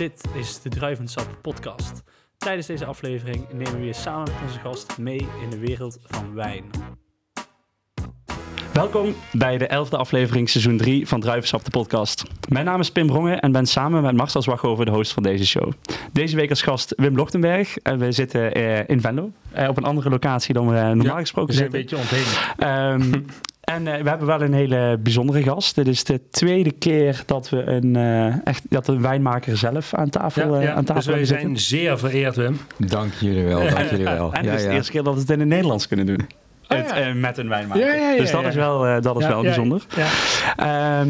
Dit is de Druivensap podcast. Tijdens deze aflevering nemen we je samen met onze gast mee in de wereld van wijn. Welkom bij de elfde aflevering seizoen 3 van Druivensap de podcast. Mijn naam is Pim Brongen en ben samen met Marcel Zwaghoven de host van deze show. Deze week als gast Wim Lochtenberg en we zitten eh, in Venlo. eh, op een andere locatie dan we normaal gesproken We zijn een zitten. beetje ontheen. Ehm, en eh, we hebben wel een hele bijzondere gast. Dit is de tweede keer dat we een, eh, echt, dat een wijnmaker zelf aan tafel, Ja, eh, ja, aan tafel dus wij hebben zitten. zijn zeer vereerd, Wim. Dank jullie wel, dank jullie wel. En Ja, het is de eerste keer dat we het in het Nederlands kunnen doen. Oh, Het, ja. met een wijnmaker. Ja, ja, ja, dus dat ja. is wel, eh, dat is Ja, wel ja, bijzonder. Ja.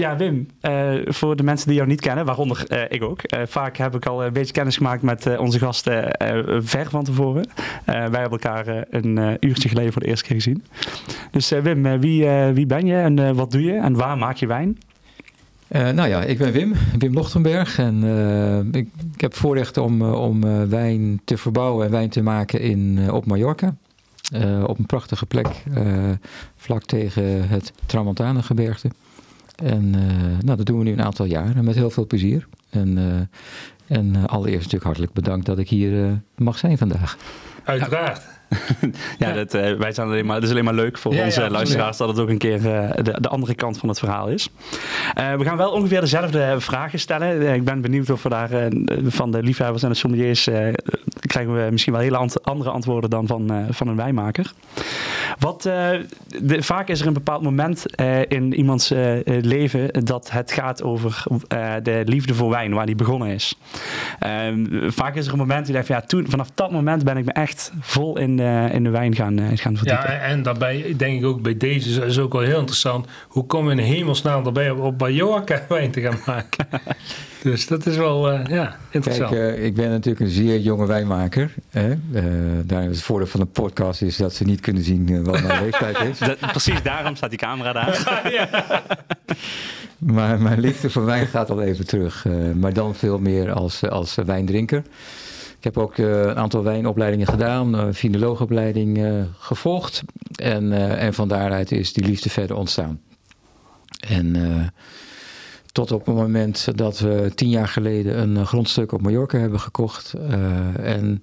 Ja, Wim, eh, voor de mensen die jou niet kennen, waaronder eh, ik ook. eh, vaak heb ik al een beetje kennis gemaakt met onze gasten ver van tevoren. Wij hebben elkaar een uurtje geleden voor de eerste keer gezien. Dus Wim, wie, wie ben je en wat doe je en waar maak je wijn? Nou ja, ik ben Wim, Wim Lochtenberg. En ik, ik heb voorrecht om, om wijn te verbouwen en wijn te maken in, op Mallorca. Op een prachtige plek, vlak tegen het Tramontane-gebergte. En eh, nou, dat doen we nu een aantal jaren met heel veel plezier. En, eh, en eh, allereerst natuurlijk hartelijk bedankt dat ik hier mag zijn vandaag. Uiteraard. Ja, Ja. Dat, eh, wij zijn alleen maar, het is alleen maar leuk voor Ja, onze ja, luisteraars dat het ook een keer eh, de, de andere kant van het verhaal is. Eh, we gaan wel ongeveer dezelfde vragen stellen. Ik ben benieuwd of we daar van de liefhebbers en de sommeliers krijgen we misschien wel hele ant- andere antwoorden dan van, van een wijnmaker. Wat, de, vaak is er een bepaald moment in iemands leven dat het gaat over de liefde voor wijn, waar die begonnen is. Ehm, vaak is er een moment die denkt van ja, toen, vanaf dat moment ben ik me echt vol in de, in de wijn gaan, eh, gaan verdiepen. Ja, en- daarbij denk ik ook bij deze is ook wel heel interessant. Hoe kom je in hemelsnaam erbij om op Mallorca wijn te gaan maken? dus dat is wel eh, ja, Kijk, interessant. eh, ik ben natuurlijk een zeer jonge wijnmaker. Hè? Eh, daar is het voordeel van een podcast is dat ze niet kunnen zien eh, wat mijn leeftijd is. Dat- precies daarom staat die camera daar. Maar mijn liefde voor wijn gaat al even terug. eh, maar dan veel meer als, als wijndrinker. Ik heb ook eh, een aantal wijnopleidingen gedaan, een finoloogopleiding eh, gevolgd. En, eh, en van daaruit is die liefde verder ontstaan. En eh, tot op het moment dat we tien jaar geleden een eh, grondstuk op Mallorca hebben gekocht. eh, en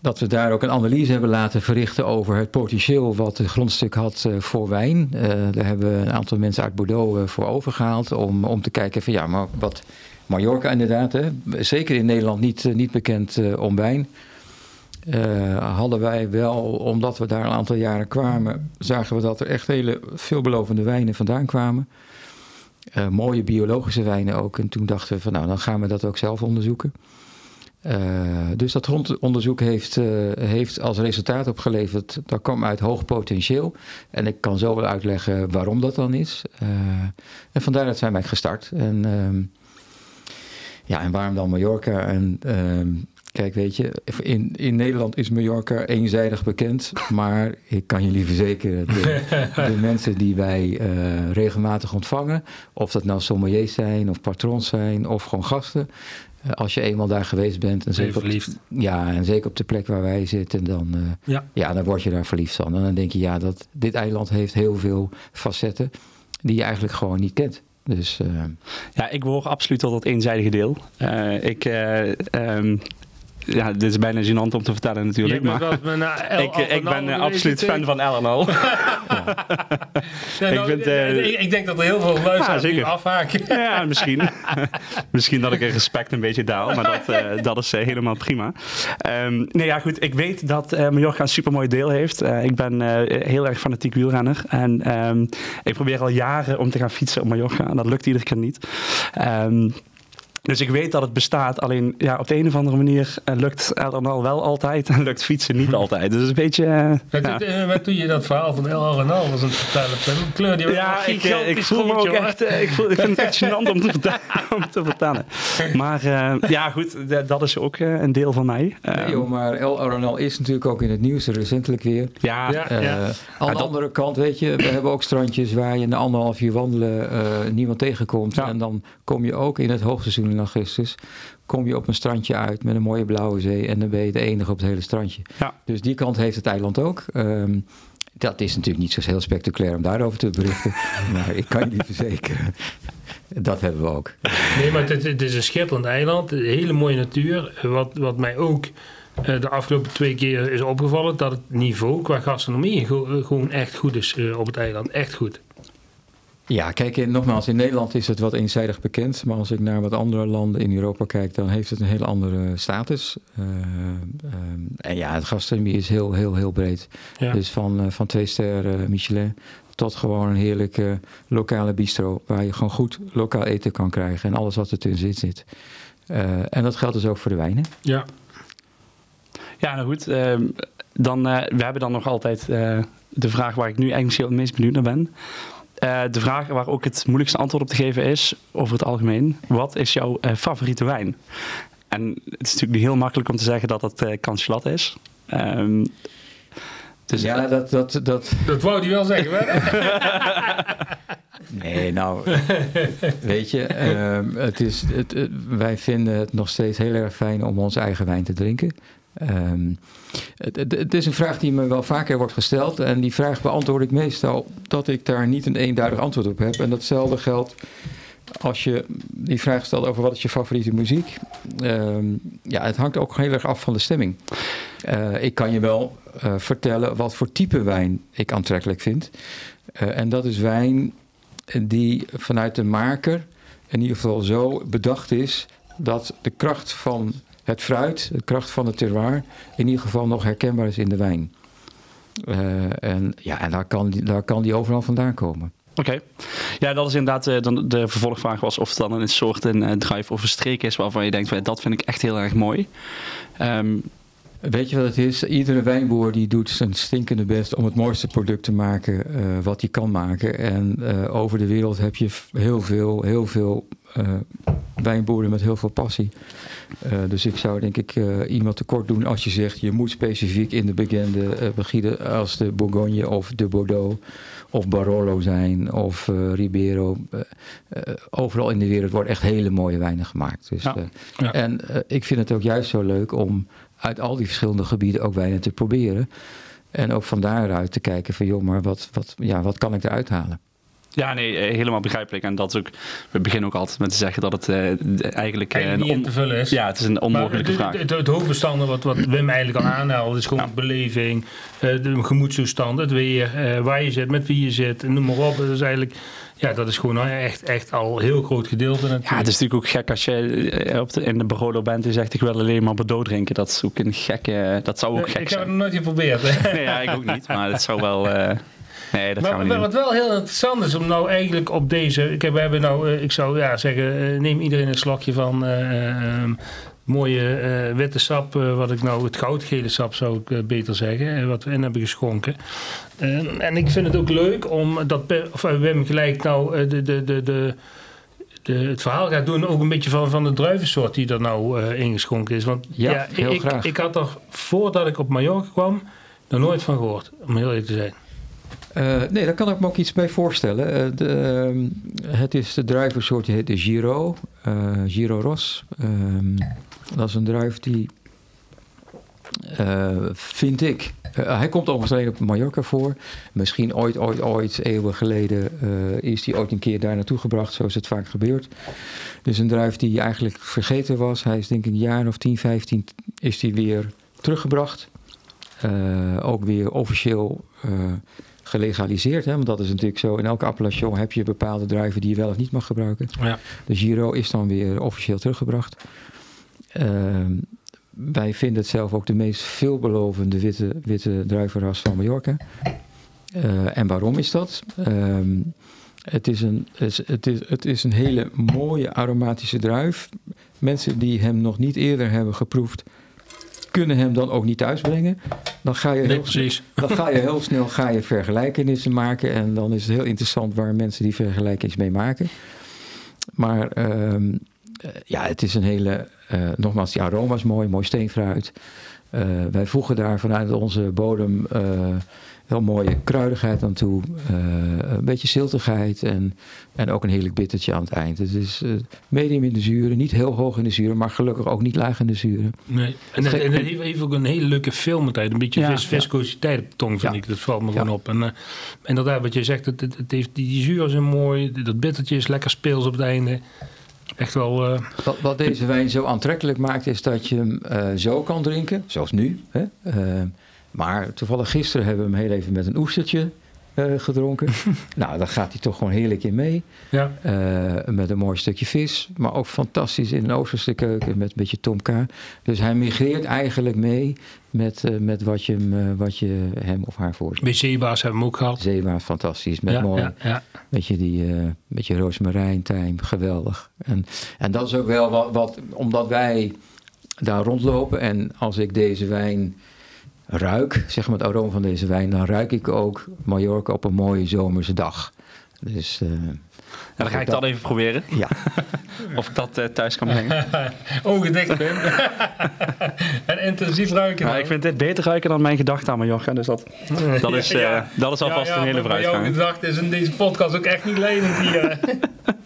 dat we daar ook een analyse hebben laten verrichten over het potentieel wat het grondstuk had eh, voor wijn. Eh, daar hebben we een aantal mensen uit Bordeaux eh, voor overgehaald om, om te kijken van ja, maar wat Mallorca inderdaad, hè, zeker in Nederland niet, eh, niet bekend eh, om wijn. Eh, hadden wij wel, omdat we daar een aantal jaren kwamen, zagen we dat er echt hele veelbelovende wijnen vandaan kwamen. Mooie biologische wijnen ook. En toen dachten we van nou, dan gaan we dat ook zelf onderzoeken. Dus dat grondonderzoek heeft, heeft als resultaat opgeleverd, dat kwam uit hoog potentieel. En ik kan zo wel uitleggen waarom dat dan is. En vandaar dat zijn wij gestart. En, ehm, ja, en waarom dan Mallorca? En ehm, kijk, weet je, in, in Nederland is Mallorca eenzijdig bekend. Maar ik kan jullie verzekeren, de, de mensen die wij eh, regelmatig ontvangen, of dat nou sommeliers zijn, of patrons zijn, of gewoon gasten. eh, Als je eenmaal daar geweest bent en zeker, op, ja, en zeker op de plek waar wij zitten, dan, eh, Ja. ja, dan word je daar verliefd van. En dan denk je, ja, dat, dit eiland heeft heel veel facetten die je eigenlijk gewoon niet kent. Dus eh, Ja, ik behoor absoluut tot dat eenzijdige deel. Eh, ik, eh, ehm, ja, dit is bijna gênant om te vertellen natuurlijk, maar ik, ik ben absoluut fan van. Ja, ik vind, eh, ik, denk dat er heel veel luisteraars nu afhaken. ja, misschien. misschien dat ik in respect een beetje daal, maar dat, eh, dat is eh, helemaal prima. Ehm, nee, ja, goed. Ik weet dat eh Mallorca een supermooi deel heeft. Ik ben heel erg fanatiek wielrenner. En ehm, ik probeer al jaren om te gaan fietsen op Mallorca. En dat lukt iedere keer niet. Ehm, dus ik weet dat het bestaat. Alleen ja, op de een of andere manier eh, lukt Eleanor wel altijd en lukt fietsen niet altijd. Dus een beetje... eh, Wat, ja. eh, wat doe je dat verhaal van Arnaldo aan het vertellen? Pim? Kleur die Ja, ik, eh, ik voel me ook echt. eh, ik, voel, ik vind het echt gênant om te vertellen. om te vertellen. Maar eh, ja, goed, dat is ook eh, een deel van mij. nee, Ehm, joh, maar Arenal is natuurlijk ook in het nieuws recentelijk weer. ja, Ja. Eh, aan de andere kant, weet je, we hebben ook strandjes waar je na anderhalf uur wandelen eh, niemand tegenkomt. Ja. En dan kom je ook in het hoogseizoen in augustus, kom je op een strandje uit met een mooie blauwe zee en dan ben je de enige op het hele strandje. Ja. Dus die kant heeft het eiland ook. Ehm, Dat is natuurlijk niet zo heel spectaculair om daarover te berichten. maar ik kan je verzekeren, dat hebben we ook. Nee, maar het, het is een schitterend eiland. Een hele mooie natuur. Wat, wat mij ook eh, de afgelopen twee keer is opgevallen... dat het niveau qua gastronomie gewoon echt goed is eh, op het eiland. Echt goed. Ja, kijk, in, nogmaals, in Nederland is het wat eenzijdig bekend. Maar als ik naar wat andere landen in Europa kijk, dan heeft het een hele andere status. Eh, ehm, en ja, het gastronomie is heel, heel, heel breed. Ja. Dus van, eh, van twee sterren Michelin tot gewoon een heerlijke lokale bistro. Waar je gewoon goed lokaal eten kan krijgen. En alles wat er tussen zit, zit. Eh, en dat geldt dus ook voor de wijnen. ja. Ja, nou goed. ehm, dan, eh, we hebben dan nog altijd eh, de vraag waar ik nu eigenlijk misschien het meest benieuwd naar ben. Eh, de vraag waar ook het moeilijkste antwoord op te geven is, over het algemeen. Wat is jouw eh, favoriete wijn? En het is natuurlijk niet heel makkelijk om te zeggen dat het uh, Cancelat is. Ehm, dus ja, dat, dat, dat, Dat wou hij wel zeggen, hè? Nee, nou, weet je, ehm, het is, het, het- wij vinden het nog steeds heel erg fijn om onze eigen wijn te drinken. Ehm, het, is een vraag die me wel vaker wordt gesteld en die vraag beantwoord ik meestal dat ik daar niet een eenduidig antwoord op heb. En datzelfde geldt als je die vraag stelt over wat is je favoriete muziek. Ehm, ja, het hangt ook heel erg af van de stemming. Eh, ik kan je wel eh, vertellen wat voor type wijn ik aantrekkelijk vind. Eh, en dat is wijn die vanuit de maker in ieder geval zo bedacht is dat de kracht van het fruit, de kracht van het terroir, in ieder geval nog herkenbaar is in de wijn. Eh, en ja, en daar kan, daar kan die overal vandaan komen. Oké. Ja, dat is inderdaad eh, dan de vervolgvraag was of het dan een soort een eh, drive of een streek is waarvan je denkt, dat vind ik echt heel erg mooi. Ehm, Weet je wat het is? Iedere wijnboer die doet zijn stinkende best om het mooiste product te maken eh, wat hij kan maken. En eh, over de wereld heb je heel veel, heel veel eh, wijnboeren met heel veel passie. Dus ik zou denk ik iemand tekort doen als je zegt je moet specifiek in de bekende gebieden als de Bourgogne of de Bordeaux of Barolo zijn of Ribeiro. Overal in de wereld worden echt hele mooie wijnen gemaakt. Dus, Ja. Ja. En ik vind het ook juist zo leuk om uit al die verschillende gebieden ook wijnen te proberen. En ook van daaruit te kijken van joh, maar wat, wat, ja, wat kan ik eruit halen? ja, nee, eh, helemaal begrijpelijk. En dat is ook, we beginnen ook altijd met te zeggen dat het eh, eigenlijk, eh, Eigenlijk een niet in on- te vullen is. ja, het is een onmogelijke het, vraag. het, het hoofdbestanden wat, wat Wim eigenlijk al aanhaalde is gewoon Ja. beleving, eh, de gemoedstoestand, het weer, eh, waar je zit, met wie je zit, en noem maar op. Dat is eigenlijk, ja, dat is gewoon echt, echt al een heel groot gedeelte natuurlijk. Ja, het is natuurlijk ook gek als je eh, op de, in de Barolo bent en zegt ik wil alleen maar Bordeaux drinken. Dat is ook een gekke, dat zou ook Eh, gek ik heb het zijn. nog nooit geprobeerd. hè. Nee, ja, ik ook niet, maar het zou wel... eh, nee, dat gaan we niet doen. wat wel heel interessant is om nou eigenlijk op deze. Ik, heb, we hebben nou, ik zou ja, zeggen, neem iedereen een slokje van eh, ehm, mooie eh, witte sap. eh, wat ik nou, het goudgele sap zou ik eh, beter zeggen. wat we in hebben geschonken. En- en ik vind het ook leuk om dat of, Wim gelijk nou de, de, de, de, de, het verhaal gaat doen. Ook een beetje van, van de druivensoort die er nou ingeschonken is. Want Ja, heel ik, graag. ik had er voordat ik op Mallorca kwam. nog nooit van gehoord, om heel eerlijk te zijn. Eh, nee, daar kan ik me ook iets bij voorstellen. Eh, de, ehm, het is de druivensoort die heet de Giro, eh, Giro Ros. Ehm, dat is een druif die, vind ik, hij komt overigens alleen op Mallorca voor. Misschien ooit, ooit, ooit, eeuwen geleden is hij ooit een keer daar naartoe gebracht, zoals het vaak gebeurt. Dus een druif die eigenlijk vergeten was. Hij is denk ik een jaar of 10, 15 is hij weer teruggebracht. Ook weer officieel gelegaliseerd. Hè? Want dat is natuurlijk zo. In elke appellation heb je bepaalde druiven die je wel of niet mag gebruiken. Ja. De Giro is dan weer officieel teruggebracht. Ehm, wij vinden het zelf ook de meest veelbelovende witte, witte druivenras van Mallorca. Eh, en waarom is dat? Ehm, het, is een, het, is, het, is, het is een hele mooie aromatische druif. Mensen die hem nog niet eerder hebben geproefd, kunnen hem dan ook niet thuisbrengen. Dan ga je heel, dan ga je heel snel ga je vergelijkenissen maken. En dan is het heel interessant waar mensen die vergelijkings mee maken. Maar ehm, eh, ja, het is een hele. eh, nogmaals, die aroma is mooi, mooi steenfruit. Eh, wij voegen daar vanuit onze bodem. Wel mooie kruidigheid aan toe. eh, een beetje ziltigheid en, en ook een heerlijk bittertje aan het eind. Het is eh, medium in de zuren, niet heel hoog in de zuren, maar gelukkig ook niet laag in de zuren. Nee. En, het, en het heeft, heeft ook een hele leuke filmtijd. Een beetje Ja, vis, viscositeit op de tong, vind Ja. ik. Dat valt me Ja. gewoon op. En uh, inderdaad, wat je zegt, het, het, het heeft, die, zuren zijn mooi. Dat bittertje is lekker speels op het einde. Echt wel... Uh... Wat, wat, deze wijn zo aantrekkelijk maakt, is dat je hem uh, zo kan drinken, zoals nu. Hè? Uh, maar toevallig gisteren hebben we hem heel even met een oestertje uh, gedronken. nou, daar gaat hij toch gewoon heerlijk in mee. Ja. Uh, met een mooi stukje vis. Maar ook fantastisch in een Oosterse keuken met een beetje tomka. Dus hij migreert eigenlijk mee met, uh, met wat, je hem, wat je hem of haar voorzet. Bij zeebaars hebben we hem ook gehad. Zeebaars, fantastisch. Met ja, mooi, ja, ja. Met je, die, met je rozemarijn, tijm, geweldig. En, en dat is ook wel wat, wat, omdat wij daar rondlopen. En als ik deze wijn ruik, zeg maar het aroma van deze wijn, dan ruik ik ook Mallorca op een mooie zomerse dag. Dus, uh, ja, dan ga ik dat even proberen. Ja. of ik dat uh, thuis kan brengen. Ogen dicht ben. en intensief ruiken. Ja, ik vind dit beter ruiken dan mijn gedachten aan Mallorca. Dus dat, dat, is, uh, ja. dat is alvast ja, een hele vooruitgang. Jouw gedachte is in deze podcast ook echt niet lenend hier.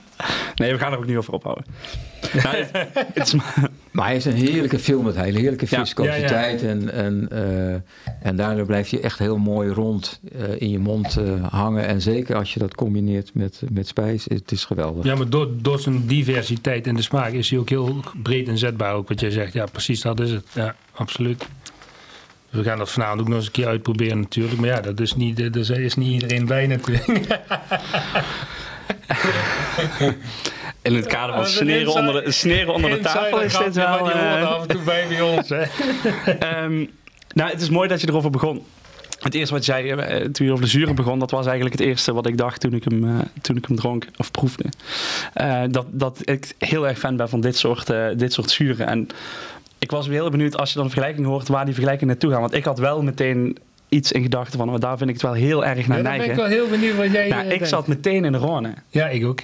nee, we gaan er ook niet over ophouden. nou, het, het is maar... maar hij is een heerlijke film met hele heerlijke viscositeit. Ja, ja, ja. En, en, uh, en daardoor blijft hij echt heel mooi rond uh, in je mond uh, hangen. En zeker als je dat combineert met, met spijs, het is geweldig. Ja, maar door, door zijn diversiteit in de smaak is hij ook heel breed inzetbaar. Ook wat jij zegt, ja precies dat is het. Ja, absoluut. We gaan dat vanavond ook nog eens een keer uitproberen natuurlijk. Maar ja, dat is niet, er is niet iedereen bij natuurlijk. In het kader van sneren onder de, sneren onder de tafel is dit wel... Die uh, af en toe bij bij ons, hè. um, nou, het is mooi dat je erover begon. Het eerste wat je zei, uh, toen je over de zuren begon, dat was eigenlijk het eerste wat ik dacht toen ik hem, uh, toen ik hem dronk of proefde. Uh, dat, dat ik heel erg fan ben van dit soort, dit soort zuren. En ik was weer heel benieuwd als je dan een vergelijking hoort waar die vergelijking naartoe gaat. Want ik had wel meteen iets in gedachten van, oh, daar vind ik het wel heel erg naar ja, neigen. ben ik wel heel benieuwd wat jij nou, Ik denkt. zat meteen in de Rhône. Ja, ik ook.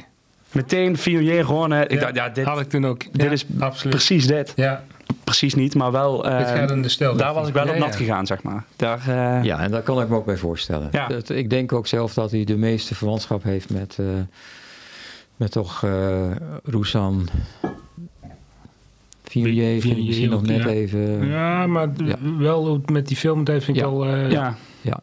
Meteen Viognier, Rhône. Ik ja, dacht, ja, dit, had ik toen ook. Dit ja, is absoluut. precies dit. Ja. Precies niet, maar wel... Uh, het gaat in de stel. daar was ik wel ja, op nat ja. gegaan, zeg maar. Daar, uh, ja, en daar kan ik me ook bij voorstellen. Ja. Dat, ik denk ook zelf dat hij de meeste verwantschap heeft met, uh, met toch Roussan... Viognier vind ik misschien nog net ja. even... Ja, maar wel met die filmtijd vind ik Ja. wel... uh, ja. Ja.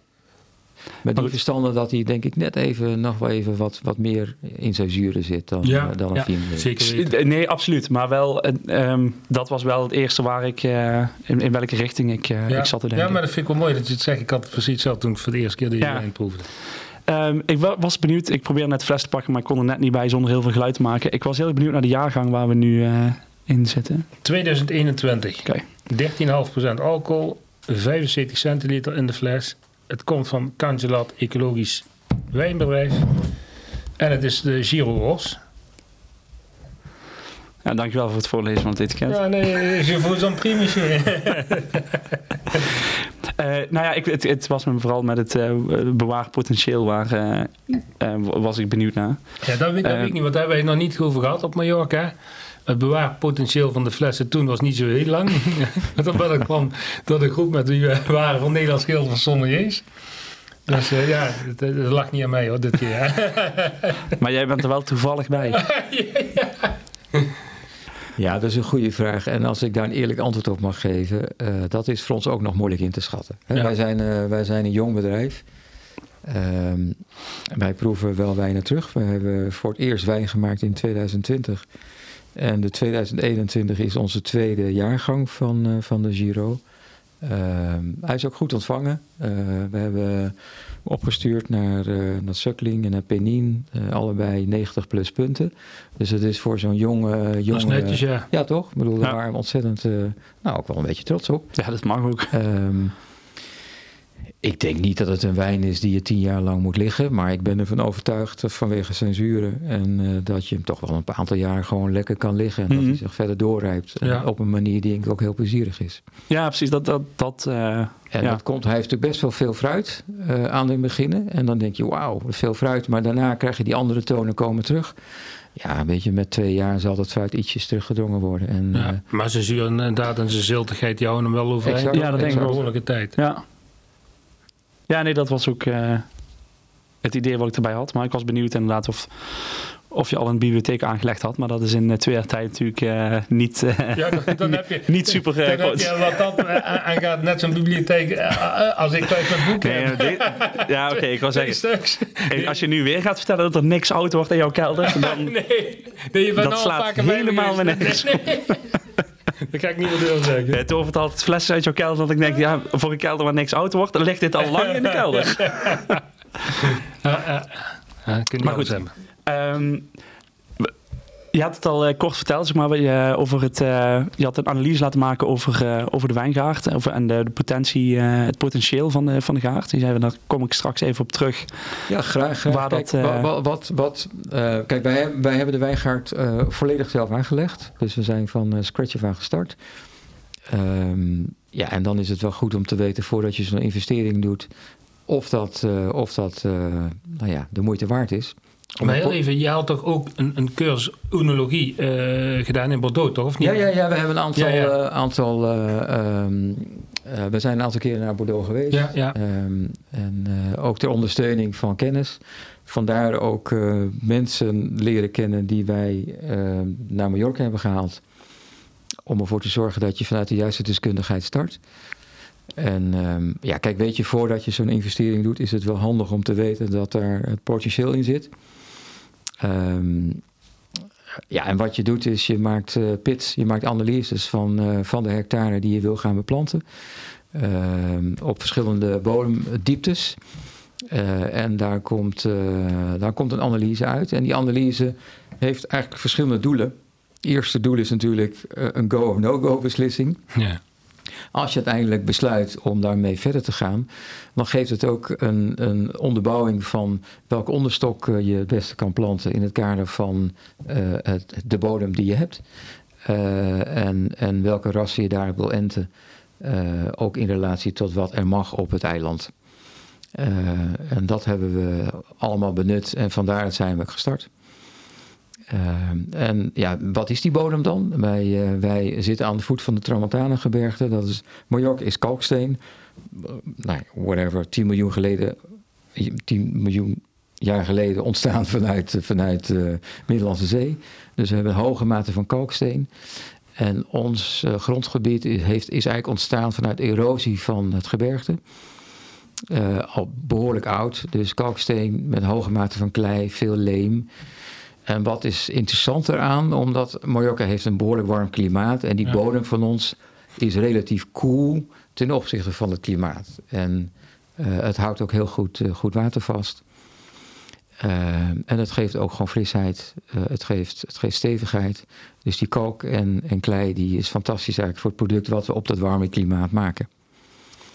Met die verstanden dat hij denk ik net even nog wel even wat, wat meer in zijn zuren zit dan, Ja, uh, dan een ja, Viognier. zeker. Nee, absoluut. Maar wel, uh, um, dat was wel het eerste waar ik, uh, in, in welke richting ik, uh, ja. ik zat te denken. Ja, maar dat vind ik wel mooi dat je het zegt. Ik had het precies zelf toen ik voor de eerste keer de Ja. wijn proefde. Um, ik was benieuwd, ik probeerde net fles te pakken, maar ik kon er net niet bij zonder heel veel geluid te maken. Ik was heel benieuwd naar de jaargang waar we nu in zitten. 2021. Oké. 13,5% alcohol, 75 centiliter in de fles. Het komt van Cangelat Ecologisch Wijnbedrijf. En het is de Giro Ros. Ja, dankjewel voor het voorlezen van het etiket. Ja, nee, je voelt zo'n primusje. Uh, nou ja, ik, het, het, was me vooral met het uh, bewaarpotentieel waar uh, was ik benieuwd naar. Ja, dat weet, dat weet ik niet, want daar hebben we het nog niet over gehad op Mallorca. Het bewaarpotentieel van de flessen toen was niet zo heel lang. Dat kwam door de groep met wie we waren van Nederlands Gilde van Sommeliers. Dus uh, ja, het, het, lag niet aan mij hoor, dit keer. maar jij bent er wel toevallig bij. ja. Ja, dat is een goede vraag. En als ik daar een eerlijk antwoord op mag geven, uh, dat is voor ons ook nog moeilijk in te schatten. Hè? Ja. Wij, zijn, uh, wij zijn een jong bedrijf. Um, wij proeven wel wijnen terug. We hebben voor het eerst wijn gemaakt in 2020. En de 2021 is onze tweede jaargang van, uh, van de Giro. hij is ook goed ontvangen. we hebben opgestuurd naar, uh, naar Suckling en naar Penin. Uh, allebei 90 plus punten. Dus het is voor zo'n jonge... jonge dat is netjes, ja. Ja, toch? Ik bedoel, daar Ja. waren we ontzettend... Uh, nou, ook wel een beetje trots op. Ja, dat mag ook. Um, ik denk niet dat het een wijn is die je tien jaar lang moet liggen. Maar ik ben ervan overtuigd vanwege zijn zuren. En uh, dat je hem toch wel een aantal jaar gewoon lekker kan liggen. En Mhm. dat hij zich verder doorrijpt. Ja. Uh, op een manier die denk ik ook heel plezierig is. Ja, precies. Dat, dat, dat, uh, En ja. dat komt, hij heeft natuurlijk best wel veel fruit uh, aan het beginnen. En dan denk je, wauw, veel fruit. Maar daarna krijg je die andere tonen komen terug. Ja, een beetje met twee jaar zal dat fruit ietsjes teruggedrongen worden. En, Ja, uh, maar zijn zuur inderdaad en zijn ziltigheid, houden hem wel. Exact. Ja, dat denk ik behoorlijke tijd. ja. Ja, nee, dat was ook uh, het idee wat ik erbij had. Maar ik was benieuwd inderdaad of, of je al een bibliotheek aangelegd had. Maar dat is in twee jaar tijd natuurlijk uh, niet, uh, ja, dan, dan heb je, niet super dan heb je wat dat aangaat net zo'n bibliotheek als ik thuis met boeken nee, heb. ja, oké, okay, ik wil zeggen. Hey, als je nu weer gaat vertellen dat er niks oud wordt in jouw kelder, dan... nee, nee je bent dat slaat helemaal weer niks. Nee, nee. Dat ga ik niet meer doen zeggen. Het overt altijd flessen uit jouw kelder. Dat ik denk, ja, voor een kelder waar niks oud wordt, dan ligt dit al lang in de kelder. ja, ja. ja, kun je maar goed hebben. Um, je had het al uh, kort verteld, zeg maar, je, over het, uh, je had een analyse laten maken over, over de wijngaard over, en de, de potentie, het potentieel van de, van de gaard. Die zei, daar kom ik straks even op terug. Ja, graag. Waar kijk, dat, wat, wat, wat kijk, wij, wij hebben de wijngaard volledig zelf aangelegd. Dus we zijn van scratch af aan gestart. Um, ja, en dan is het wel goed om te weten voordat je zo'n investering doet, of dat, of dat nou ja, de moeite waard is. Maar heel even, je had toch ook een, een cursus oenologie uh, gedaan in Bordeaux, toch? Of niet? Ja, ja, ja, we hebben een aantal... Ja, ja. Uh, aantal uh, um, we zijn een aantal keren naar Bordeaux geweest. Ja, ja. Um, en ook ter ondersteuning van kennis. Vandaar ook mensen leren kennen die wij ehm, naar Mallorca hebben gehaald. Om ervoor te zorgen dat je vanuit de juiste deskundigheid start. En um, ja, kijk, weet je, voordat je zo'n investering doet, is het wel handig om te weten dat daar het potentieel in zit. Um, ja, en wat je doet is je maakt uh, pits, je maakt analyses van, uh, van de hectare die je wil gaan beplanten. Uh, op verschillende bodemdieptes. Uh, en daar komt, daar komt een analyse uit. En die analyse heeft eigenlijk verschillende doelen. Het eerste doel is natuurlijk een go of no-go beslissing. Ja. Als je uiteindelijk besluit om daarmee verder te gaan, dan geeft het ook een, een onderbouwing van welke onderstok je het beste kan planten in het kader van uh, het, de bodem die je hebt. Uh, en, en welke rassen je daar wil enten, ook in relatie tot wat er mag op het eiland. en dat hebben we allemaal benut en vandaar zijn we gestart. Uh, en ja, wat is die bodem dan? Wij, uh, wij zitten aan de voet van de Tramontana-gebergte. Dat is, Mallorca is kalksteen. Nou, whatever, 10 miljoen geleden, 10 miljoen jaar geleden ontstaan vanuit, vanuit de Middellandse Zee. Dus we hebben hoge mate van kalksteen. En ons grondgebied is, heeft, is eigenlijk ontstaan vanuit erosie van het gebergte. al behoorlijk oud, dus kalksteen met hoge mate van klei, veel leem. En wat is interessant eraan, omdat Mallorca heeft een behoorlijk warm klimaat en die ja. bodem van ons is relatief koel ten opzichte van het klimaat. En uh, het houdt ook heel goed, uh, goed water vast. Uh, en het geeft ook gewoon frisheid, het, geeft, het geeft stevigheid. Dus die kalk en, en klei die is fantastisch eigenlijk voor het product wat we op dat warme klimaat maken.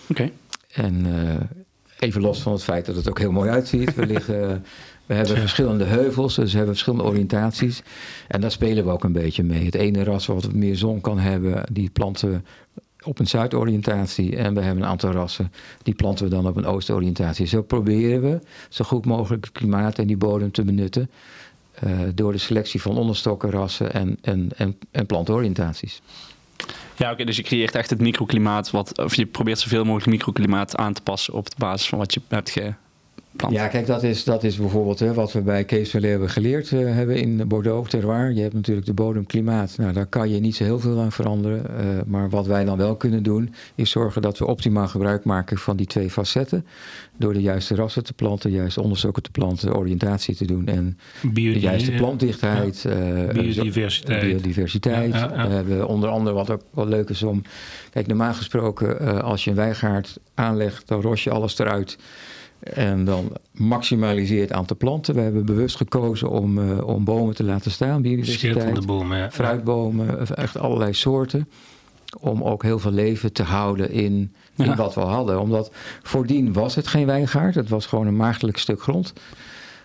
Oké. Okay. En even los van het feit dat het ook heel mooi uitziet. We liggen we hebben ja. verschillende heuvels, dus we hebben verschillende oriëntaties. En daar spelen we ook een beetje mee. Het ene ras wat meer zon kan hebben, die planten we op een zuidoriëntatie. En we hebben een aantal rassen, die planten we dan op een oostoriëntatie. Zo proberen we zo goed mogelijk het klimaat en die bodem te benutten. Uh, door de selectie van onderstokken, rassen en, en, en, en plantoriëntaties. Ja, oké, okay, dus je creëert echt het microklimaat, wat, of je probeert zoveel mogelijk microklimaat aan te passen op de basis van wat je hebt ge, Plant. Ja, kijk, dat is, dat is bijvoorbeeld hè, wat we bij Kees Verleer hebben geleerd uh, hebben in Bordeaux, terroir. Je hebt natuurlijk de bodemklimaat. Nou, daar kan je niet zo heel veel aan veranderen. Uh, maar wat wij dan wel kunnen doen, is zorgen dat we optimaal gebruik maken van die twee facetten. Door de juiste rassen te planten, de juiste onderzoeken te planten, oriëntatie te doen en de juiste plantdichtheid. Ja. Uh, biodiversiteit. biodiversiteit. Ja, ja, we hebben onder andere wat ook wel leuk is om... Kijk, normaal gesproken, als je een wijngaard aanlegt, dan ros je alles eruit... En dan maximaliseer het aantal planten. We hebben bewust gekozen om, uh, om bomen te laten staan. Biodiversiteit, bomen, ja. fruitbomen, echt allerlei soorten. Om ook heel veel leven te houden in, in ja. wat we hadden. Omdat voordien was het geen wijngaard. Het was gewoon een maagdelijk stuk grond.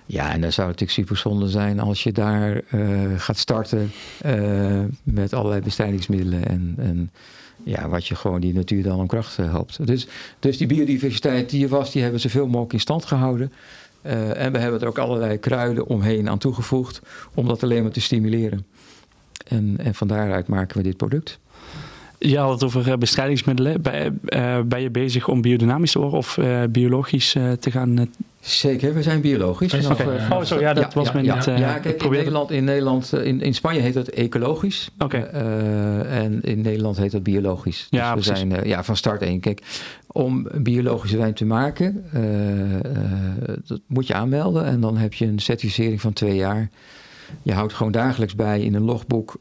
Ja, en dan zou het natuurlijk super zonde zijn als je daar uh, gaat starten uh, met allerlei bestrijdingsmiddelen en, en ja, wat je gewoon die natuur dan om kracht uh, helpt. Dus, dus die biodiversiteit die er was, die hebben zoveel mogelijk in stand gehouden. Uh, en we hebben er ook allerlei kruiden omheen aan toegevoegd om dat alleen maar te stimuleren. En, en van daaruit maken we dit product. Je had het over bestrijdingsmiddelen. Ben, ben je bezig om biodynamisch te worden of biologisch te gaan Zeker, we zijn biologisch. Okay. oh, zo, ja, dat was ja, me ja, niet... Uh, ja, kijk, in Nederland, in, Nederland in, in Spanje heet dat ecologisch. Oké. Okay. Uh, en in Nederland heet dat biologisch. Dus ja, we precies. zijn uh, ja, van start één. Kijk, om biologische wijn te maken, dat moet je aanmelden. En dan heb je een certificering van twee jaar. Je houdt gewoon dagelijks bij in een logboek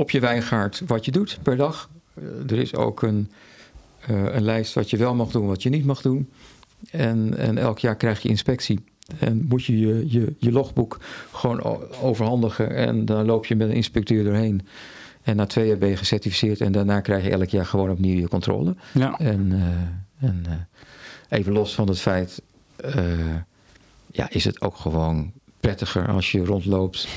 op je wijngaard wat je doet per dag. er is ook een, een lijst wat je wel mag doen, wat je niet mag doen. En, en elk jaar krijg je inspectie. En moet je je, je je logboek gewoon overhandigen. En dan loop je met een inspecteur doorheen. En na twee jaar ben je gecertificeerd. En daarna krijg je elk jaar gewoon opnieuw je controle. Ja. En, uh, en uh, even los van het feit. Ja, is het ook gewoon prettiger als je rondloopt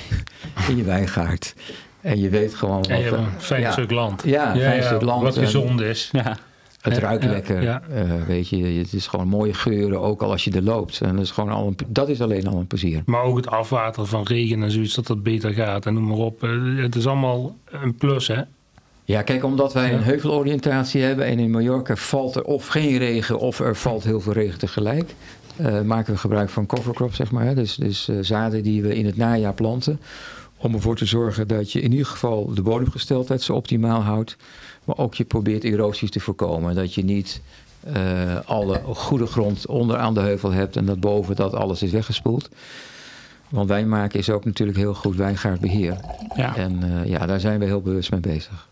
in je wijngaard. En je weet gewoon wat... En een fijn ja, stuk land. Ja, ja, fijn ja, stuk land. Wat gezond is. Ja. Het ruikt lekker, uh, weet je. Het is gewoon mooie geuren, ook al als je er loopt. En dat is, gewoon al een, dat is alleen al een plezier. Maar ook het afwateren van regen en zoiets, dat dat beter gaat. En noem maar op. Uh, Het is allemaal een plus, hè? Ja, kijk, omdat wij een heuveloriëntatie hebben... en in Mallorca valt er of geen regen of er valt heel veel regen tegelijk... uh, maken we gebruik van covercrop, zeg maar. Dus, dus uh, zaden die we in het najaar planten... om ervoor te zorgen dat je in ieder geval de bodemgesteldheid zo optimaal houdt... maar ook je probeert erosies te voorkomen. Dat je niet uh, alle goede grond onder aan de heuvel hebt... en dat boven dat alles is weggespoeld. Want wijnmaken is ook natuurlijk heel goed wijngaardbeheer. Ja. En uh, ja, daar zijn we heel bewust mee bezig.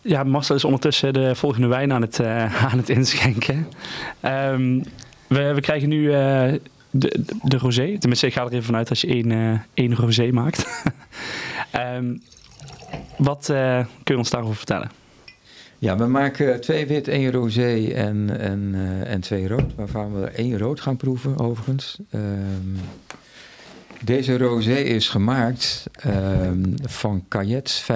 Ja, Marcel is ondertussen de volgende wijn aan het, uh, aan het inschenken. Um, we, we krijgen nu de, de rosé. Tenminste, ik ga er even vanuit als je één, uh, één rosé maakt. um, wat uh, kun je ons daarover vertellen? Ja, we maken twee wit, één rosé en, en, uh, en twee rood. Waarvan we er één rood gaan proeven, overigens. Um, deze rosé is gemaakt um, van Cayet, 65%.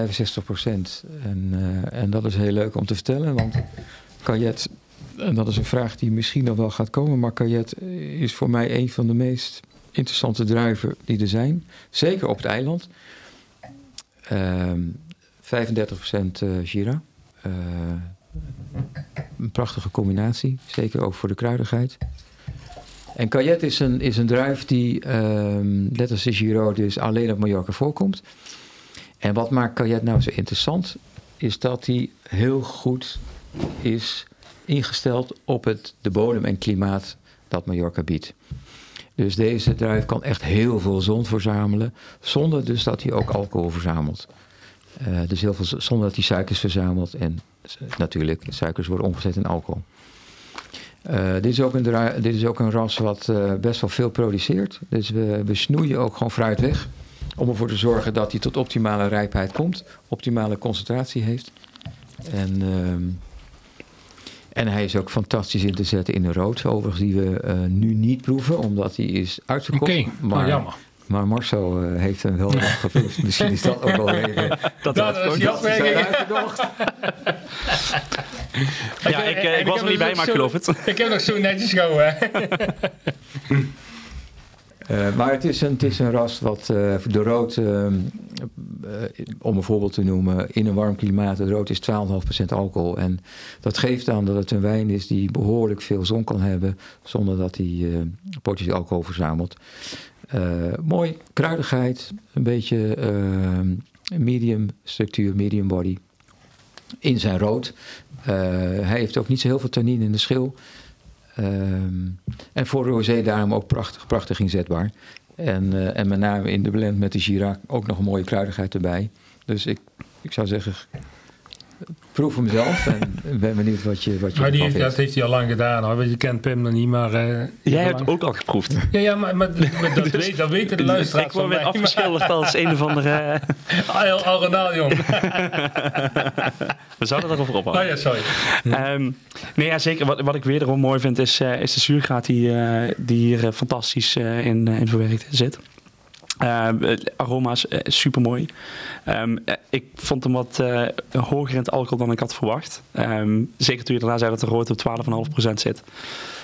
En, en dat is heel leuk om te vertellen, want Cayet, en dat is een vraag die misschien nog wel gaat komen, maar Cayet is voor mij een van de meest interessante druiven die er zijn. Zeker op het eiland. Um, 35% uh, Gira. Uh, een prachtige combinatie, zeker ook voor de kruidigheid. En Cayet is een, is een druif die, um, net als de Giro, dus alleen op Mallorca voorkomt. En wat maakt Cayet nou zo interessant, is dat hij heel goed is ingesteld op het, de bodem en klimaat dat Mallorca biedt. Dus deze druif kan echt heel veel zon verzamelen, zonder dus dat hij ook alcohol verzamelt. Uh, dus heel veel zonder dat hij suikers verzamelt. En natuurlijk, suikers worden omgezet in alcohol. Uh, dit, is ook een dit is ook een ras wat uh, best wel veel produceert. Dus we, we snoeien ook gewoon fruit weg. Om ervoor te zorgen dat hij tot optimale rijpheid komt. Optimale concentratie heeft. En, uh, en hij is ook fantastisch in te zetten in een rood. Overigens die we uh, nu niet proeven. Omdat hij is uitverkocht. Oké, okay. oh, jammer. Maar Marcel uh, heeft hem wel geproefd. Misschien is dat ook wel even... Dat, dat was afwerking. ja, ik, ik, ik was er niet bij, maar ik geloof het. Ik heb nog zo netjes gehouden. Uh, maar het is, een, ras wat uh, de rood, uh, om een voorbeeld te noemen, in een warm klimaat, het rood is 12,5% alcohol. En dat geeft aan dat het een wijn is die behoorlijk veel zon kan hebben, zonder dat hij potentieel alcohol verzamelt. mooi, kruidigheid, een beetje medium structuur, medium body. In zijn rood. hij heeft ook niet zo heel veel tannin in de schil. Um, en voor rosé daarom ook prachtig, prachtig inzetbaar. En, uh, en met name in de blend met de Girac ook nog een mooie kruidigheid erbij. Dus ik, ik zou zeggen, proef hem zelf en ben benieuwd wat je wat je Maar die heeft, dat heeft hij al lang gedaan hoor. Je kent Pim nog niet, maar... Uh, Jij hebt lang... ook al geproefd. Ja, ja maar, maar, maar dat, dus, weet, dat weten de luisteraars Ik word weer afgeschilderd als een of andere... Al, al Ronald, jong. We zouden erover ophouden. Oh ja, sorry. Um, nee, ja, zeker. Wat, wat ik wederom mooi vind is, uh, is de zuurgraad die, uh, die hier uh, fantastisch in, in verwerkt zit. Uh, aroma's uh, super mooi. Um, ik vond hem wat hoger in het alcohol dan ik had verwacht. Um, zeker toen je daarna zei dat de rood op 12,5% zit.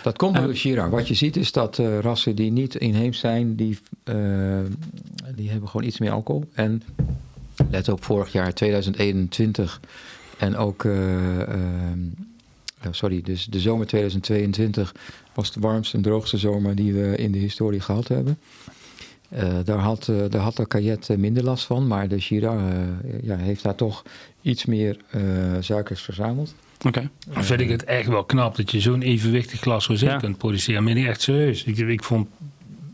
Dat komt door de Shiraz. Wat je ziet is dat rassen die niet inheems zijn, die, die hebben gewoon iets meer alcohol. En let op vorig jaar 2021 en ook, uh, sorry, dus de zomer 2022 was de warmste en droogste zomer die we in de historie gehad hebben. Uh, daar, had, uh, daar had de kajet minder last van, maar de Gira ja, heeft daar toch iets meer suikers verzameld. Oké. Okay. Dan vind ik het echt wel knap dat je zo'n evenwichtig glas rosé ja. kunt produceren. Maar niet echt serieus. Ik, ik vond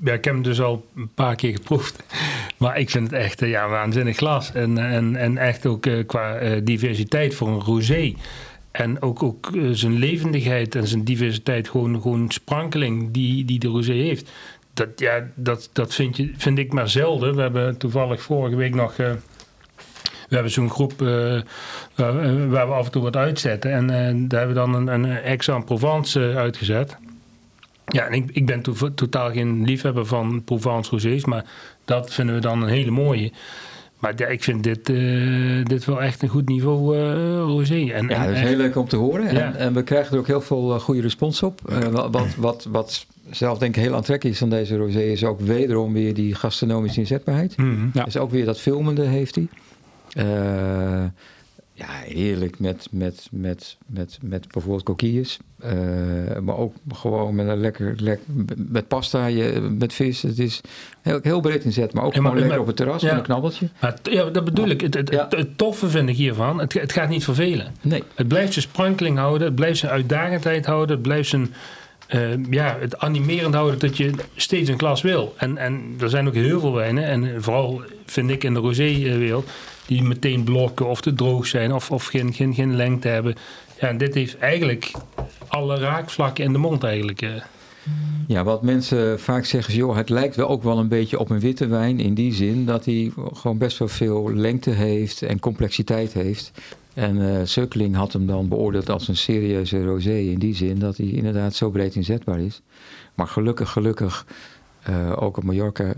ja, ik heb hem dus al een paar keer geproefd. Maar ik vind het echt uh, ja, waanzinnig glas. En, en, en echt ook uh, qua uh, diversiteit voor een rosé. En ook, ook zijn levendigheid en zijn diversiteit, gewoon, gewoon sprankeling die, die de rosé heeft. Dat, ja, dat, dat vind, je, vind ik maar zelden. We hebben toevallig vorige week nog... we hebben zo'n groep waar, waar, we af en toe wat uitzetten. En daar hebben we dan een, een Aix-en-Provence uitgezet. Ja, en ik, ik ben to totaal geen liefhebber van Provence rosés, maar dat vinden we dan een hele mooie. Maar ja, ik vind dit, uh, dit wel echt een goed niveau uh, rosé. En, ja, dat is heel leuk om te horen. Ja. En, en, we krijgen er ook heel veel uh, goede respons op. wat, wat, wat zelf denk ik heel aantrekkelijk is van deze rosé... is ook wederom weer die gastronomische inzetbaarheid. Mm -hmm. ja. Dus ook weer dat filmende heeft hij. Ja, heerlijk met, met, met, met, met bijvoorbeeld coquilles. Uh, maar ook gewoon met een lekker, met pasta, je, met vis. Het is heel, heel breed inzet, maar ook ja, maar, gewoon lekker op het terras ja, met een knabbeltje. Maar, ja, dat bedoel ik. Het, het, ja. het, toffe vind ik hiervan, het, het gaat niet vervelen. Nee. Het blijft zijn sprankeling houden, het blijft zijn uitdagendheid houden, het blijft zijn... Uh, ja, het animerend houden dat je steeds een glas wil. En, en er zijn ook heel veel wijnen, en vooral vind ik in de rosé-wereld die meteen blokken of te droog zijn of, of geen, geen, geen lengte hebben. Ja, dit heeft eigenlijk alle raakvlakken in de mond eigenlijk. Eh. Ja, wat mensen vaak zeggen is, joh, het lijkt wel ook wel een beetje op een witte wijn in die zin dat hij gewoon best wel veel lengte heeft en complexiteit heeft. En uh, Suckling had hem dan beoordeeld als een serieuze rosé in die zin dat hij inderdaad zo breed inzetbaar is. Maar gelukkig, gelukkig, uh, ook op Mallorca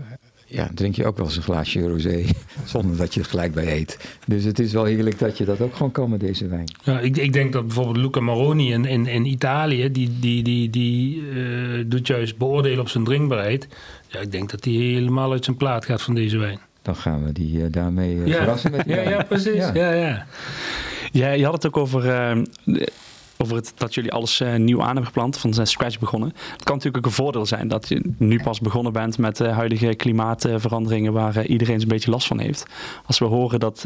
ja, drink je ook wel eens een glaasje rosé zonder dat je er gelijk bij eet. Dus het is wel heerlijk dat je dat ook gewoon kan met deze wijn. Ja, ik, ik denk dat bijvoorbeeld Luca Maroni in, in, in Italië, die, die, die, die uh, doet juist beoordelen op zijn drinkbaarheid. Ja, ik denk dat hij helemaal uit zijn plaat gaat van deze wijn. Dan gaan we die uh, daarmee uh, ja. verrassen met die ja, ja, precies. Ja. Ja, ja. je had het ook over over het, dat jullie alles uh, nieuw aan hebben geplant, van scratch begonnen. Het kan natuurlijk ook een voordeel zijn dat je nu pas begonnen bent met de huidige klimaatveranderingen waar iedereen een beetje last van heeft. Als we horen dat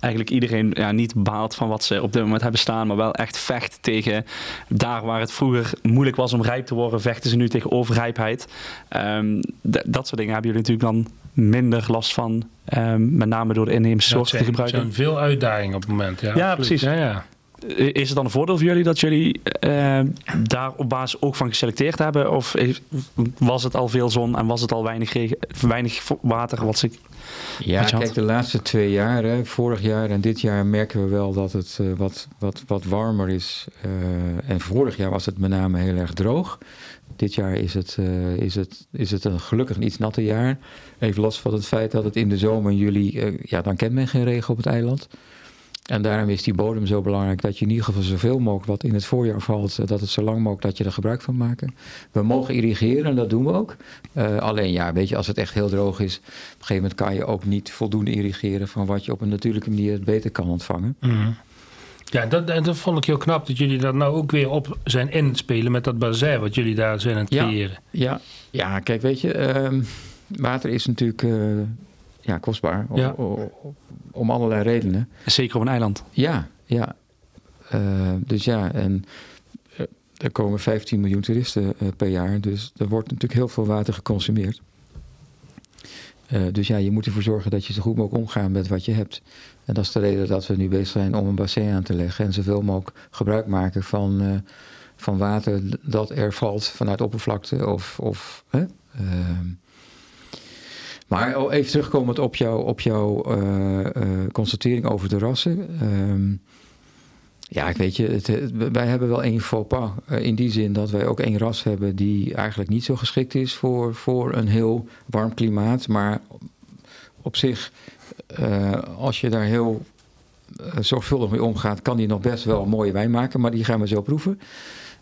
eigenlijk iedereen ja, niet baalt van wat ze op dit moment hebben staan, maar wel echt vecht tegen daar waar het vroeger moeilijk was om rijp te worden, vechten ze nu tegen overrijpheid. Um, dat soort dingen hebben jullie natuurlijk dan minder last van, um, met name door de inheemse soorten te gebruiken. Er zijn veel uitdagingen op het moment. Ja, ja precies. Ja, ja. Is het dan een voordeel voor jullie dat jullie uh, daar op basis ook van geselecteerd hebben? Of was het al veel zon en was het al weinig, regen, weinig water? Wat ze, ja, kijk, de laatste twee jaar, hè, vorig jaar en dit jaar, merken we wel dat het uh, wat, wat, wat warmer is. Uh, en vorig jaar was het met name heel erg droog. Dit jaar is het, is het, is het een gelukkig een iets natter jaar. Even los van het feit dat het in de zomer, juli, ja, dan kent men geen regen op het eiland. En daarom is die bodem zo belangrijk dat je in ieder geval zoveel mogelijk wat in het voorjaar valt, eh, dat het zo lang mogelijk dat je er gebruik van maken. We mogen irrigeren en dat doen we ook. Alleen ja, weet je, als het echt heel droog is, op een gegeven moment kan je ook niet voldoende irrigeren van wat je op een natuurlijke manier beter kan ontvangen. Mm. Ja, dat, dat vond ik heel knap dat jullie dat nou ook weer op zijn inspelen met dat bazin wat jullie daar zijn aan het creëren. Ja, ja, kijk, weet je, uh, water is natuurlijk. Uh, ja, kostbaar. Ja. Om, om, allerlei redenen. Zeker op een eiland. Ja, ja. Uh, dus ja, en uh, er komen 15 miljoen toeristen uh, per jaar. Dus er wordt natuurlijk heel veel water geconsumeerd. Dus ja, je moet ervoor zorgen dat je zo goed mogelijk omgaat met wat je hebt. En dat is de reden dat we nu bezig zijn om een bassin aan te leggen. En zoveel mogelijk gebruik maken van, van water dat er valt vanuit oppervlakte of... of ehm, maar oh, even terugkomend op, jou, op jouw uh, constatering over de rassen. Um, ja, ik weet je, het, wij hebben wel één faux pas. Uh, in die zin dat wij ook één ras hebben die eigenlijk niet zo geschikt is voor, voor een heel warm klimaat. Maar op zich, als je daar heel zorgvuldig mee omgaat, kan die nog best wel een mooie wijn maken. Maar die gaan we zo proeven.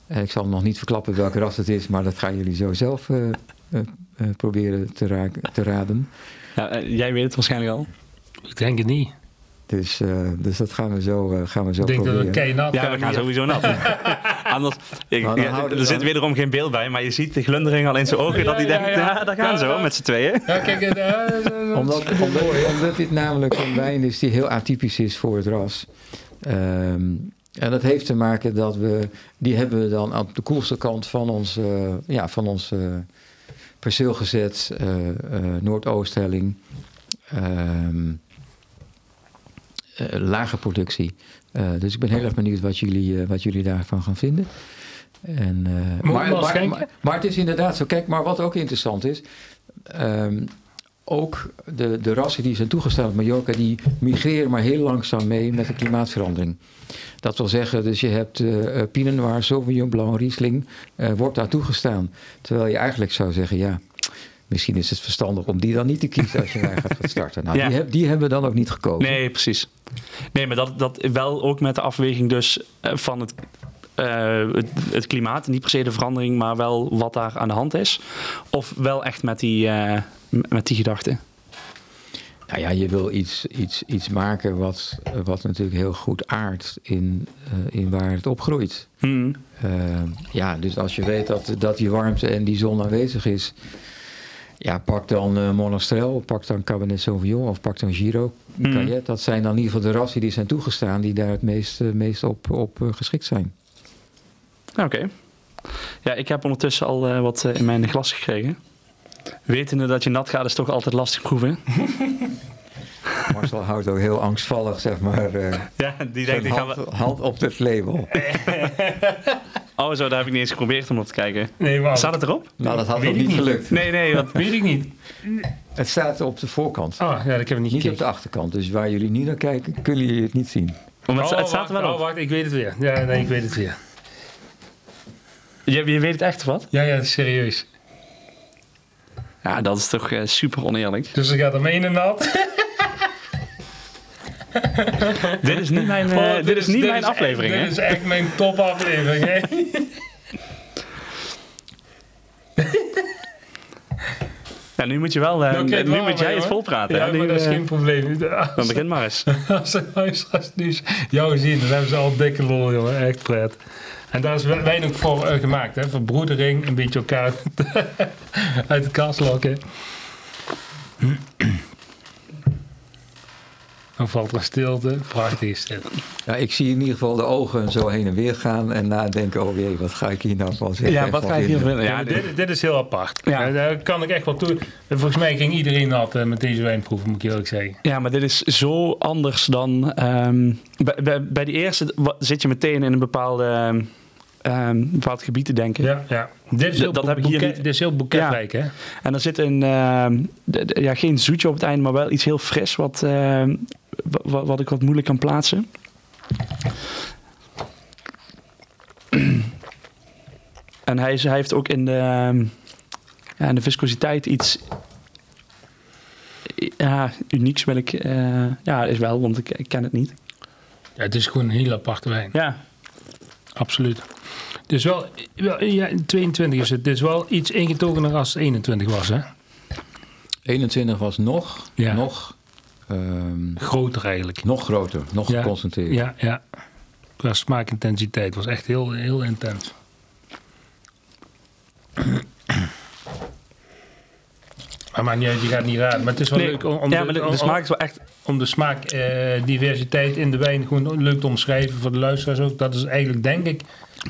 ik zal nog niet verklappen welke ras het is, maar dat gaan jullie zo zelf uh, proberen te raden. Ja, jij weet het waarschijnlijk al. Ik denk het niet. Dus, eh, dus dat gaan we zo, eh, gaan we zo Ik denk dat proberen. we keihard Ja, we gaan sowieso nat. Anders, ik, ja, houden- er zit wederom geen beeld bij, maar je ziet de glundering al in zijn ogen Ja, dat hij ja, denkt, ja. ja, daar gaan Ja, ze ja. hoor, met z'n tweeën. Ja, kijk, eh, Omdat, omdat, omdat dit namelijk een wijn is die heel atypisch is voor het ras. Ehm, en dat heeft te maken dat we, die hebben we dan aan de koelste kant van ons, eh, ja, van ons perceel gezet, eh, eh, Noordoosthelling. Ehm, eh, lage productie. Eh, dus ik ben heel erg benieuwd wat jullie, eh, wat jullie daarvan gaan vinden. En, eh, maar, maar, maar, maar het is inderdaad zo. Kijk, maar wat ook interessant is. ehm, ook de, de rassen die zijn toegestaan op Mallorca, die migreren maar heel langzaam mee met de klimaatverandering. Dat wil zeggen, dus je hebt eh eh, Pinot Noir, Sauvignon Blanc, Riesling, eh, wordt daar toegestaan. Terwijl je eigenlijk zou zeggen, ja, misschien is het verstandig om die dan niet te kiezen als je daar gaat starten. Nou, Ja. die, heb, die hebben we dan ook niet gekozen. Nee, precies. Nee, maar dat, dat wel ook met de afweging dus eh, van het, eh, het, het klimaat, niet per se de verandering, maar wel wat daar aan de hand is. Of wel echt met die, m- met die gedachte. Nou ja, je wil iets, iets, iets maken wat, wat natuurlijk heel goed aardt in, in waar het opgroeit. Hmm. Ja, dus als je weet dat, dat die warmte en die zon aanwezig is, ja, pak dan eh Monastrell, pak dan Cabernet Sauvignon of pak dan Giro. Cayet. Dat zijn dan in ieder geval de rassen die zijn toegestaan die daar het meest, eh, meest op, op eh, geschikt zijn. Oké. Ja, ik heb ondertussen al wat in mijn glas gekregen. Wetende dat je nat gaat is toch altijd lastig proeven. Marcel houdt ook heel angstvallig, zeg maar, Ja, die denkt, hand, hand op het label. Oh zo, daar heb ik niet eens geprobeerd om op te kijken. Nee, maar Staat het erop? Nou, dat had nog ik niet gelukt. Nee, nee, want... weet ik niet. Het staat op de voorkant. Ah, ja, ik heb het niet Niet op de achterkant. Dus waar jullie niet naar kijken, kunnen jullie het niet zien. Het, Oh, het staat er wacht, wel Oh, op. wacht, ik weet het weer. Ja, nee, ik weet het weer. Je, je weet het echt of wat? Ja, ja, serieus. Ja, dat is toch eh, super oneerlijk. Dus er gaat er mee in de nat. dit is niet mijn, eh, Oh, dit is niet mijn echt- aflevering, hè? Dit is echt mijn topaflevering, hè? Ja, nu moet je wel, Nou, oké, nu moet jij maar, het hoor. volpraten. Ja? Nu, maar dat is eh, geen probleem. dan begin maar eens. Als de luisteraars nu jou zien, dan hebben ze al dikke lol, jongen. Echt pret. En daar is wijn ook voor eh, gemaakt, hè? Verbroedering, een beetje elkaar uit de kast lokken. Dan valt er een stilte. Prachtig is. Ja, ik zie in ieder geval de ogen zo heen en weer gaan en nadenken, oh jee, wat ga ik hier nou van zeggen? Ja, wat van ga ik hier vinden? Ja, dit, dit is heel apart. Ja. Ja. Daar kan ik echt wel toe. Volgens mij ging iedereen nat eh, met deze wijn proeven, moet ik eerlijk zeggen. Ja, maar dit is zo anders dan. ehm, bij, bij, bij die eerste zit je meteen in een bepaalde, ehm, ehm, bepaald gebied te denken. Ja, ja. Dit is heel, dat heb ik hier niet. Dit is heel boeketrijk, hè? En er zit een. ehm, ja, geen zoetje op het einde, maar wel iets heel fris, wat, ehm, wa- wa- wat ik wat moeilijk kan plaatsen. En hij, is, hij heeft ook in de, ja, in de viscositeit iets. Ja, unieks wil ik. eh, ja, is wel, want ik, ik ken het niet. Ja, het is gewoon een heel aparte wijn. Ja, Absoluut. Dus wel, wel ja, 22 is het. Is wel iets ingetogener als 21 was, hè? 21 was nog, Ja. nog, ehm, Groter eigenlijk. nog groter, nog Ja. geconcentreerd. Ja, ja. Qua smaakintensiteit was echt heel, heel intens. Maar maakt niet uit, je gaat niet raden. Maar het is wel nee, leuk om, om ja de, maar de, om- de smaak is wel echt. om de smaakdiversiteit in de wijn gewoon leuk te omschrijven voor de luisteraars ook. Dat is eigenlijk, denk ik,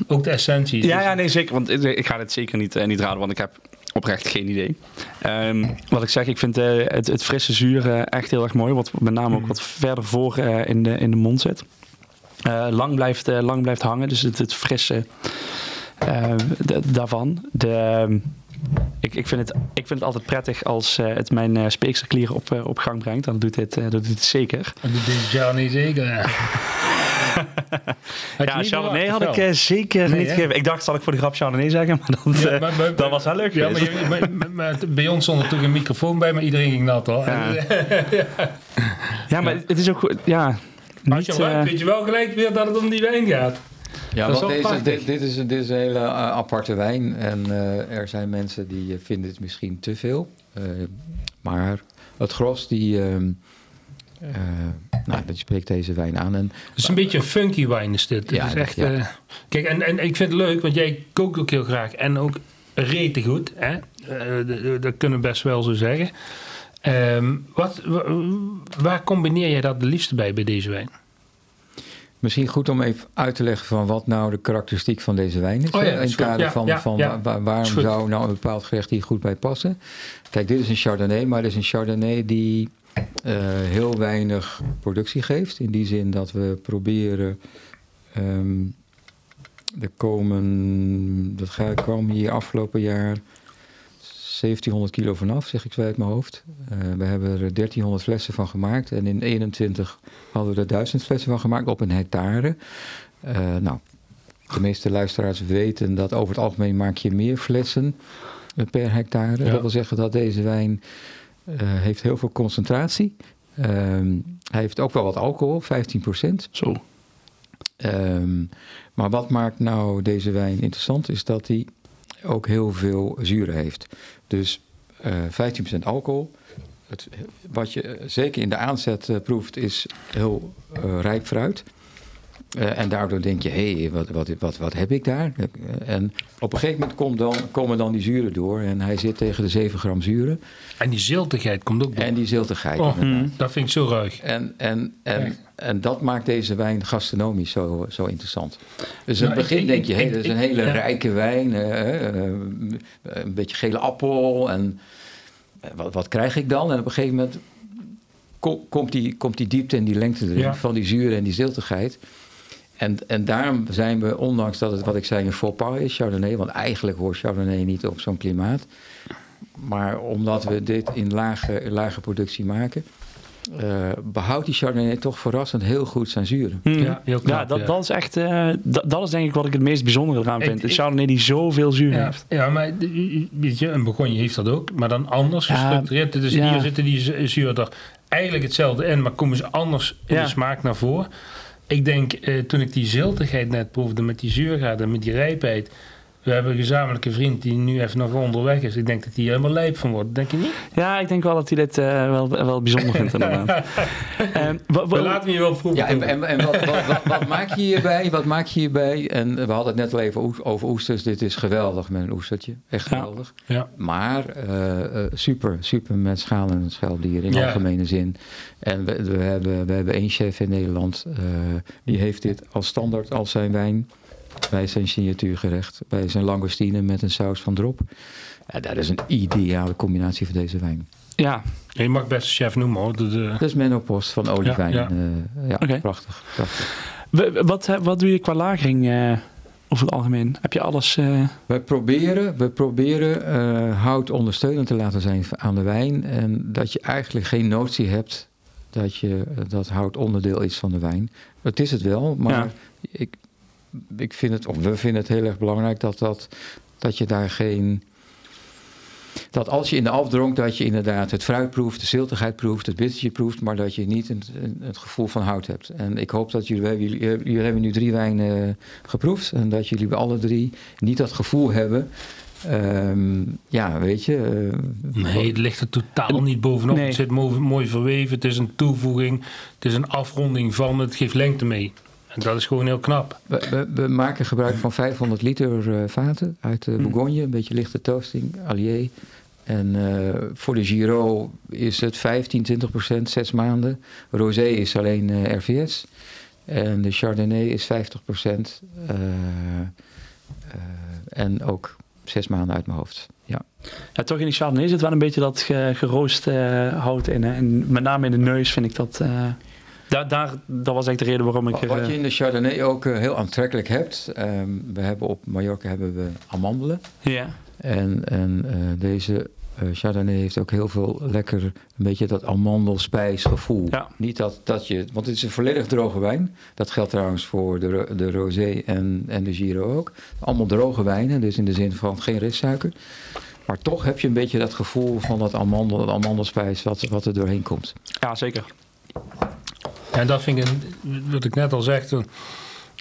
ook de essentie. Ja, Dus- ja, nee, zeker. Want ik- ik ga dit zeker niet, eh, niet raden, want ik heb oprecht geen idee. Ehm, wat ik zeg, ik vind eh, het, het frisse zuur eh, echt heel erg mooi. Wat met name ook wat verder voor eh, in, de, in de mond zit. Eh, lang, blijft, eh, lang blijft hangen, dus het, het frisse eh, daarvan. De, ehm, ik, ik, vind het, ik vind het altijd prettig als eh, het mijn eh, speekselklieren op, eh, op gang brengt. Dan doet dit, doet dit zeker. Dat doet niet zeker. Ja, Had je Ja, Chardonnay had ik zeker Nee, niet hè? gegeven. Ik dacht, zal ik voor de grap Chardonnay zeggen? Maar dat, Ja, maar- maar- dat was wel leuk Ja, maar, je- bij ons stond er toch een microfoon bij, maar iedereen ging nat hoor. Ja. Ja, maar het is ook goed. Ja, Als je niet, ruikt, eh, weet je wel gelijk weer dat het om die wijn gaat. Ja, want deze, dit, dit, is, dit is een hele eh, aparte wijn. En eh, er zijn mensen die eh, vinden het misschien te veel. Maar het gros die, ehm, Eh, nou, dat spreekt deze wijn aan. En, Het is een beetje een funky wijn is dit. Ja, is echt, ja. kijk, en, en ik vind het leuk, want jij kookt ook heel graag. En ook rete goed. Hè? Dat kunnen we best wel zo zeggen. Ehm, wat, wa- waar combineer jij dat de liefste bij, bij deze wijn? Misschien goed om even uit te leggen van wat nou de karakteristiek van deze wijn is. Oh ja, in het kader Ja, van, ja, van waarom zou nou een bepaald gerecht hier goed bij passen. Kijk, dit is een Chardonnay, maar dit is een Chardonnay die eh, heel weinig productie geeft. In die zin dat we proberen... ehm er komen, dat kwam hier afgelopen jaar 1700 kilo vanaf, zeg ik zo uit mijn hoofd. Eh, we hebben er 1300 flessen van gemaakt. En in 21 hadden we er 1000 flessen van gemaakt op een hectare. Eh, nou, de meeste luisteraars weten dat over het algemeen maak je meer flessen eh, per hectare. Ja. Dat wil zeggen dat deze wijn heeft heel veel concentratie. Ehm hij heeft ook wel wat alcohol, 15% Zo. Ehm, maar wat maakt nou deze wijn interessant is dat hij ook heel veel zuren heeft. Dus eh 15% alcohol. Het, wat je eh, zeker in de aanzet eh, proeft is heel eh, rijp fruit. En daardoor denk je, hé, hey, wat, wat, wat, wat heb ik daar? En op een gegeven moment komt dan, komen dan die zuren door. En hij zit tegen de 7 gram zuren. En die ziltigheid komt ook door. En die ziltigheid. oh, inderdaad. dat vind ik zo ruig. En, en, en. En dat maakt deze wijn gastronomisch zo, zo interessant. Dus in Nou, het begin ik- denk je, ik- dat is een hele ja. rijke wijn. eh, eh, een beetje gele appel. En eh, wat, wat krijg ik dan? En op een gegeven moment ko- komt die, komt die diepte en die lengte erin. Ja. Van die zuren en die ziltigheid. En, en daarom zijn we, ondanks dat het wat ik zei een faux pas is, Chardonnay. Want eigenlijk hoort Chardonnay niet op zo'n klimaat. Maar omdat we dit in lage, lage productie maken, eh, behoudt die Chardonnay toch verrassend heel goed zijn zuren. Hmm. Ja, heel knap, ja, dat, ja. dat is echt. eh, dat, dat is denk ik wat ik het meest bijzondere eraan vind. De ik- Chardonnay die zoveel zuur Ja, heeft. ja, maar de- weet je, een begonje heeft dat ook, maar dan anders gestructureerd. Dus ja. hier zitten die zu- zuur er eigenlijk hetzelfde in, maar komen ze anders in de smaak naar voren. Ik denk, eh, toen ik die ziltigheid net proefde met die zuurgraad en met die rijpheid. We hebben een gezamenlijke vriend die nu even nog onderweg is. Ik denk dat hij helemaal lijp van wordt. Denk je niet? Ja, ik denk wel dat hij dit eh, wel, wel bijzonder vindt inderdaad. Wa- wa- We laten je wel proeven. Ja, en, en, en wat, wat, wat, wat maak je hierbij? Wat maak je hierbij? En we hadden het net al even over oesters. Dit is geweldig met een oestertje. Echt geweldig. ja. Maar eh, eh, super, super met schaal en schelpdier in Ja. algemene zin. En we, we, hebben, we hebben één chef in Nederland. eh, die heeft dit als standaard als zijn wijn. Bij zijn signatuurgerecht. Bij zijn langoustine met een saus van drop. Ja, dat is een ideale combinatie voor deze wijn. ja, Je mag best chef noemen hoor. De, de- Dat is Menno Post van Oliewijn. Ja, Ja, Oké. prachtig, wat, eh, wat doe je qua lagering eh, over het algemeen? Heb je alles... eh, We proberen, we proberen eh, hout ondersteunend te laten zijn aan de wijn. En dat je eigenlijk geen notie hebt dat, je, dat hout onderdeel is van de wijn. Het is het wel, maar Ja. ik, ik vind het, of we vinden het heel erg belangrijk dat, dat, dat je daar geen. Dat als je in de afdronk, dat je inderdaad het fruit proeft, de ziltigheid proeft, het bittertje proeft, maar dat je niet het, het gevoel van hout hebt. En ik hoop dat jullie, we hebben- jullie, jullie hebben nu drie wijnen eh, geproefd en dat jullie bij alle drie niet dat gevoel hebben. Ehm, ja, weet je. eh, Nee, het ligt er totaal niet bovenop. Nee. Het zit mooi, mooi verweven. Het is een toevoeging. Het is een afronding van. Het geeft lengte mee. En dat is gewoon heel knap. We, we, we maken gebruik van 500 liter eh, vaten uit de Bourgogne. Een beetje lichte toasting, allier. En eh, voor de Giro is het 15, 20 procent, zes maanden. Rosé is alleen eh, RVS. En de Chardonnay is 50 procent. eh, en ook zes maanden uit mijn hoofd. Ja. ja, toch in die Chardonnay zit wel een beetje dat ge, geroost eh, hout in. Hè? En met name in de neus vind ik dat... daar, daar, dat was echt de reden waarom ik... Wat eh, je in de Chardonnay ook eh, heel aantrekkelijk hebt. ehm, we hebben op Mallorca hebben we amandelen. ja. En, en eh, deze eh, Chardonnay heeft ook heel veel lekker, een beetje dat amandelspijsgevoel. Ja. Niet dat, dat je, want het is een volledig droge wijn. Dat geldt trouwens voor de, de rosé en, en de Giro ook. Allemaal droge wijnen, dus in de zin van geen restsuiker. Maar toch heb je een beetje dat gevoel van dat amandel, amandelspijs wat, wat er doorheen komt. ja, zeker. En dat vind ik, wat ik net al zeg.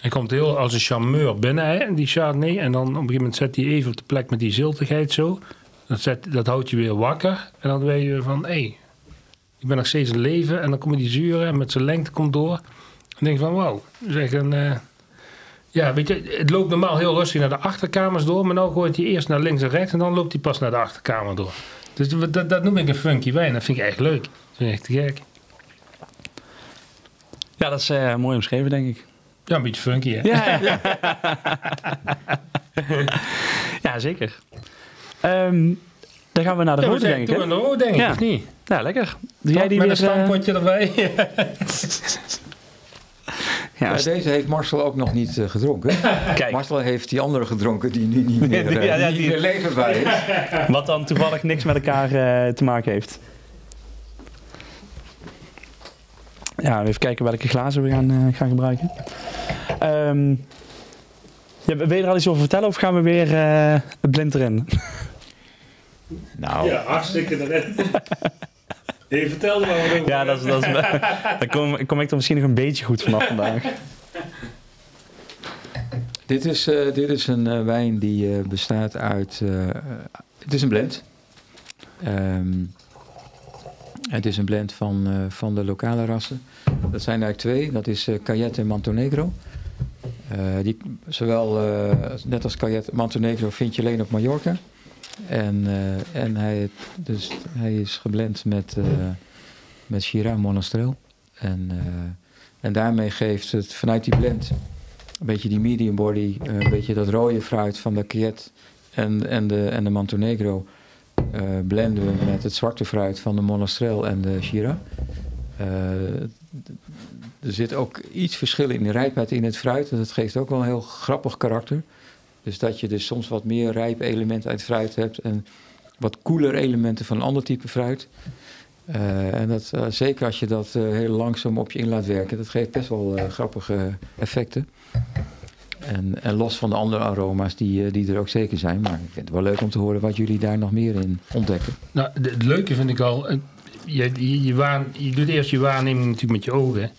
Hij komt heel als een charmeur binnen, hè, die Chardonnay. En dan op een gegeven moment zet hij even op de plek met die ziltigheid zo. Dat, zet, dat houdt je weer wakker. En dan weet je van, hé, Ik ben nog steeds in leven. En dan komen die zuren en met zijn lengte komt door. Dan denk je van, wauw. Zeg een... eh, ja, weet je, het loopt normaal heel rustig naar de achterkamers door. Maar nu gooit hij eerst naar links en rechts. En dan loopt hij pas naar de achterkamer door. Dus dat, dat noem ik een funky wijn. Dat vind ik echt leuk. Dat vind ik echt te gek. Ja, dat is eh, mooi omschreven, denk ik. Ja, een beetje funky, hè? Ja, ja. ja zeker. Ehm, dan gaan we naar de Ja, rode, denk ik. toe hè? aan de rode, denk ik, Ja. of niet? Ja, lekker. Doe jij die Met weer? een eh, stampotje erbij. ja, Ja, deze heeft Marcel ook nog niet eh, gedronken. kijk. Marcel heeft die andere gedronken die nu niet meer, Die- eh, ja, ja, niet die- meer leverbaar is. Wat dan toevallig niks met elkaar eh, te maken heeft. Ja, even kijken welke glazen we gaan, eh, gaan gebruiken. Ehm ja, wil je er al iets over vertellen of gaan we weer eh, blind erin? Nou, hartstikke erin. Je vertelde maar wat over. Ja, dat is, dat is, dan kom, kom ik er misschien nog een beetje goed vanaf vandaag. dit is, eh, dit is een wijn die eh, bestaat uit... het is een blend. Ehm, het is een blend van, eh, van de lokale rassen. Dat zijn er twee. Dat is Cayette en Montenegro. Eh, die, zowel, net als Cayette Montenegro vind je alleen op Mallorca. En, en hij, dus, hij is geblend met, met Shiraz Monastrell. En, en daarmee geeft het vanuit die blend een beetje die medium body, een beetje dat rode fruit van de Cayette en, en, de, en de Montenegro. Eh, blenden we met het zwarte fruit van de Monastrell en de Shiraz. Eh, er zit ook iets verschil in de rijpheid in het fruit. En dat geeft ook wel een heel grappig karakter. Dus dat je dus soms wat meer rijpe elementen uit fruit hebt. En wat koeler elementen van een ander type fruit. Eh, en dat, zeker als je dat heel langzaam op je in laat werken. Dat geeft best wel grappige effecten. En, en los van de andere aroma's die, eh, die er ook zeker zijn. Maar ik vind het wel leuk om te horen wat jullie daar nog meer in ontdekken. Nou, het leuke vind ik al, eh, je, je, je, waan- je doet eerst je waarneming natuurlijk met je ogen.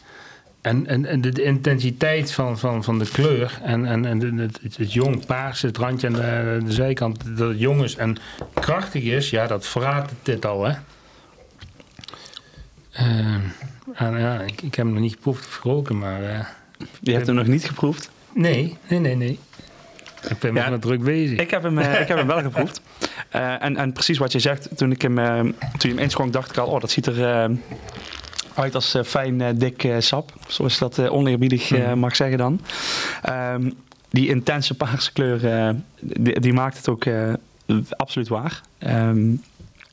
En, en, en de, de intensiteit van, van, van de kleur en, en, en het, het, het jong paars, het randje aan de, de zijkant, dat het jong is en krachtig is, ja, dat verraadt dit al, hè. Eh, en ja, ik, ik heb hem nog niet geproefd of geroken, maar... Je hebt hem nog niet geproefd. Nee, nee, nee, nee. Ik ben Ja. nog druk bezig. Ik heb hem, eh, ik heb hem wel geproefd. Eh, en, en precies wat je zegt, toen, ik hem, eh, toen je hem inschonk, dacht ik al, oh, dat ziet er eh, uit als eh, fijn, eh, dik sap. Zoals je dat eh, oneerbiedig eh, mag zeggen dan. Ehm, die intense paarse kleur, eh, die, die maakt het ook eh, absoluut waar. Ehm,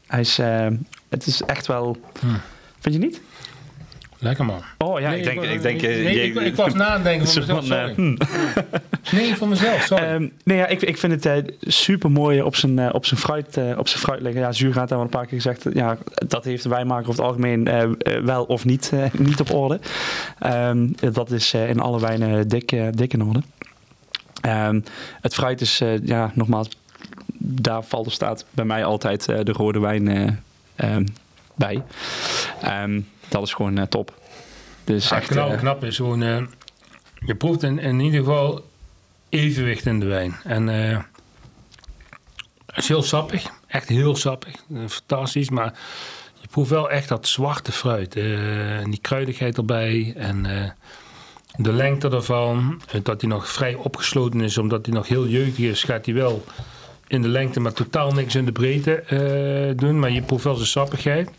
hij is, eh, het is echt wel... Hmm. Vind je niet? Lekker man. Oh ja, Nee, ik denk... Ik, denk eh, nee, je- ik, ik was na aan het denken Zo van mezelf, van, eh, sorry. hmm. Nee, voor mezelf, sorry. Ehm, nee, ja, ik, ik vind het eh, super mooi op zijn, eh, op zijn fruit, eh, op zijn fruit liggen. Ja, zuur gaat daar wel een paar keer gezegd. Ja, dat heeft de wijnmaker over het algemeen eh, eh, wel of niet, eh, niet op orde. Ehm, dat is eh, in alle wijnen dik, eh, dik in orde. Ehm, het fruit is, eh, ja, nogmaals, daar valt of staat bij mij altijd eh, de rode wijn eh, ehm, bij. Ehm, dat is gewoon eh, top. Dus Ja, echt, knap, eh, knap is gewoon... eh, je proeft in, in ieder geval evenwicht in de wijn. En het is heel sappig. Echt heel sappig. Fantastisch. Maar je proeft wel echt dat zwarte fruit. en die kruidigheid erbij. En de lengte ervan. Dat hij nog vrij opgesloten is. Omdat hij nog heel jeugdig is. Gaat hij wel in de lengte. Maar totaal niks in de breedte doen. Maar je proeft wel zijn sappigheid.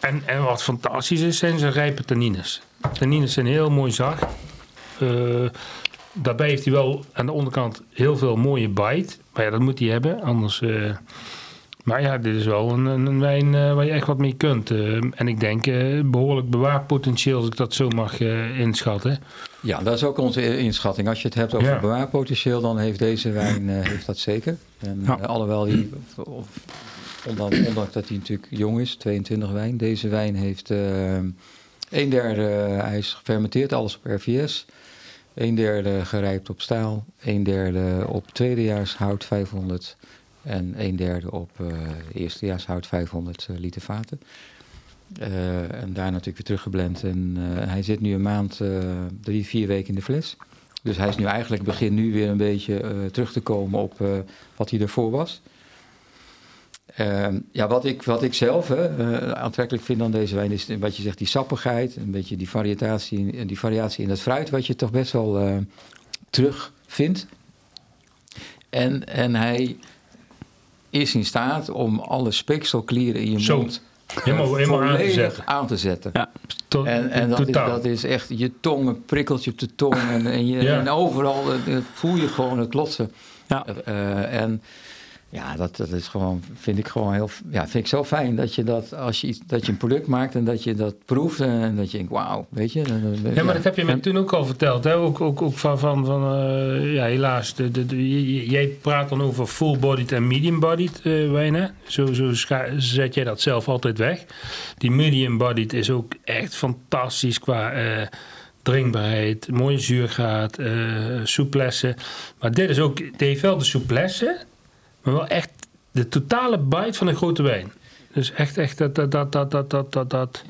En, en wat fantastisch is, zijn zijn rijpe tannines. Tannines zijn heel mooi zacht. Eh, daarbij heeft hij wel aan de onderkant heel veel mooie bite. Maar ja, dat moet hij hebben, anders... eh, maar ja, dit is wel een, een, een wijn eh, waar je echt wat mee kunt. Eh, en ik denk eh, behoorlijk bewaarpotentieel, als ik dat zo mag eh, inschatten. Ja, dat is ook onze inschatting. Als je het hebt over Ja. bewaarpotentieel, dan heeft deze wijn eh, heeft dat zeker. En Ja. alhoewel hij, of, of- ondanks, ondanks dat hij natuurlijk jong is, 22 wijn. Deze wijn heeft eh een derde, eh, hij is gefermenteerd, alles op RVS. Een derde gerijpt op staal, een derde op tweedejaars hout 500 en een derde op eh eerstejaars hout 500 eh, liter vaten. En daar natuurlijk weer teruggeblend. En hij zit nu een maand, drie, vier weken in de fles. Dus hij is nu eigenlijk begin nu weer een beetje terug te komen op wat hij ervoor was. Ehm, ja, wat ik, wat ik zelf hè, eh, aantrekkelijk vind aan deze wijn is wat je zegt, die sappigheid, een beetje die variatie, die variatie in het fruit, wat je toch best wel uh, terug vindt. En, en hij is in staat om alle speekselklieren in je Zo. mond Helemaal, helemaal aan te volledig zetten. aan te zetten. Ja. To- En, en dat, is, totaal. dat is echt, je tong een prikkeltje op de tong en, en, je, Ja. en overal eh, eh, voel je gewoon het klotsen. Ja. Eh, en ja, dat, dat is gewoon, vind ik gewoon heel, ja, vind ik zo fijn dat je dat, als je, iets, dat je een product maakt en dat je dat proeft en dat je denkt, wauw, weet je. Ja, maar dat heb je me toen ook al verteld. Hè? Ook, ook, ook van, van, van eh, ja, helaas. De, jij praat dan over full-bodied en medium-bodied wijnen. Zo, zo zet jij dat zelf altijd weg. Die medium-bodied is ook echt fantastisch qua eh, drinkbaarheid, mooie zuurgraad, eh souplesse. Maar dit is ook, die heeft wel de souplesse, maar wel echt de totale bite van een grote wijn. Dus echt, echt dat, dat, dat, dat, dat, dat, dat, dat.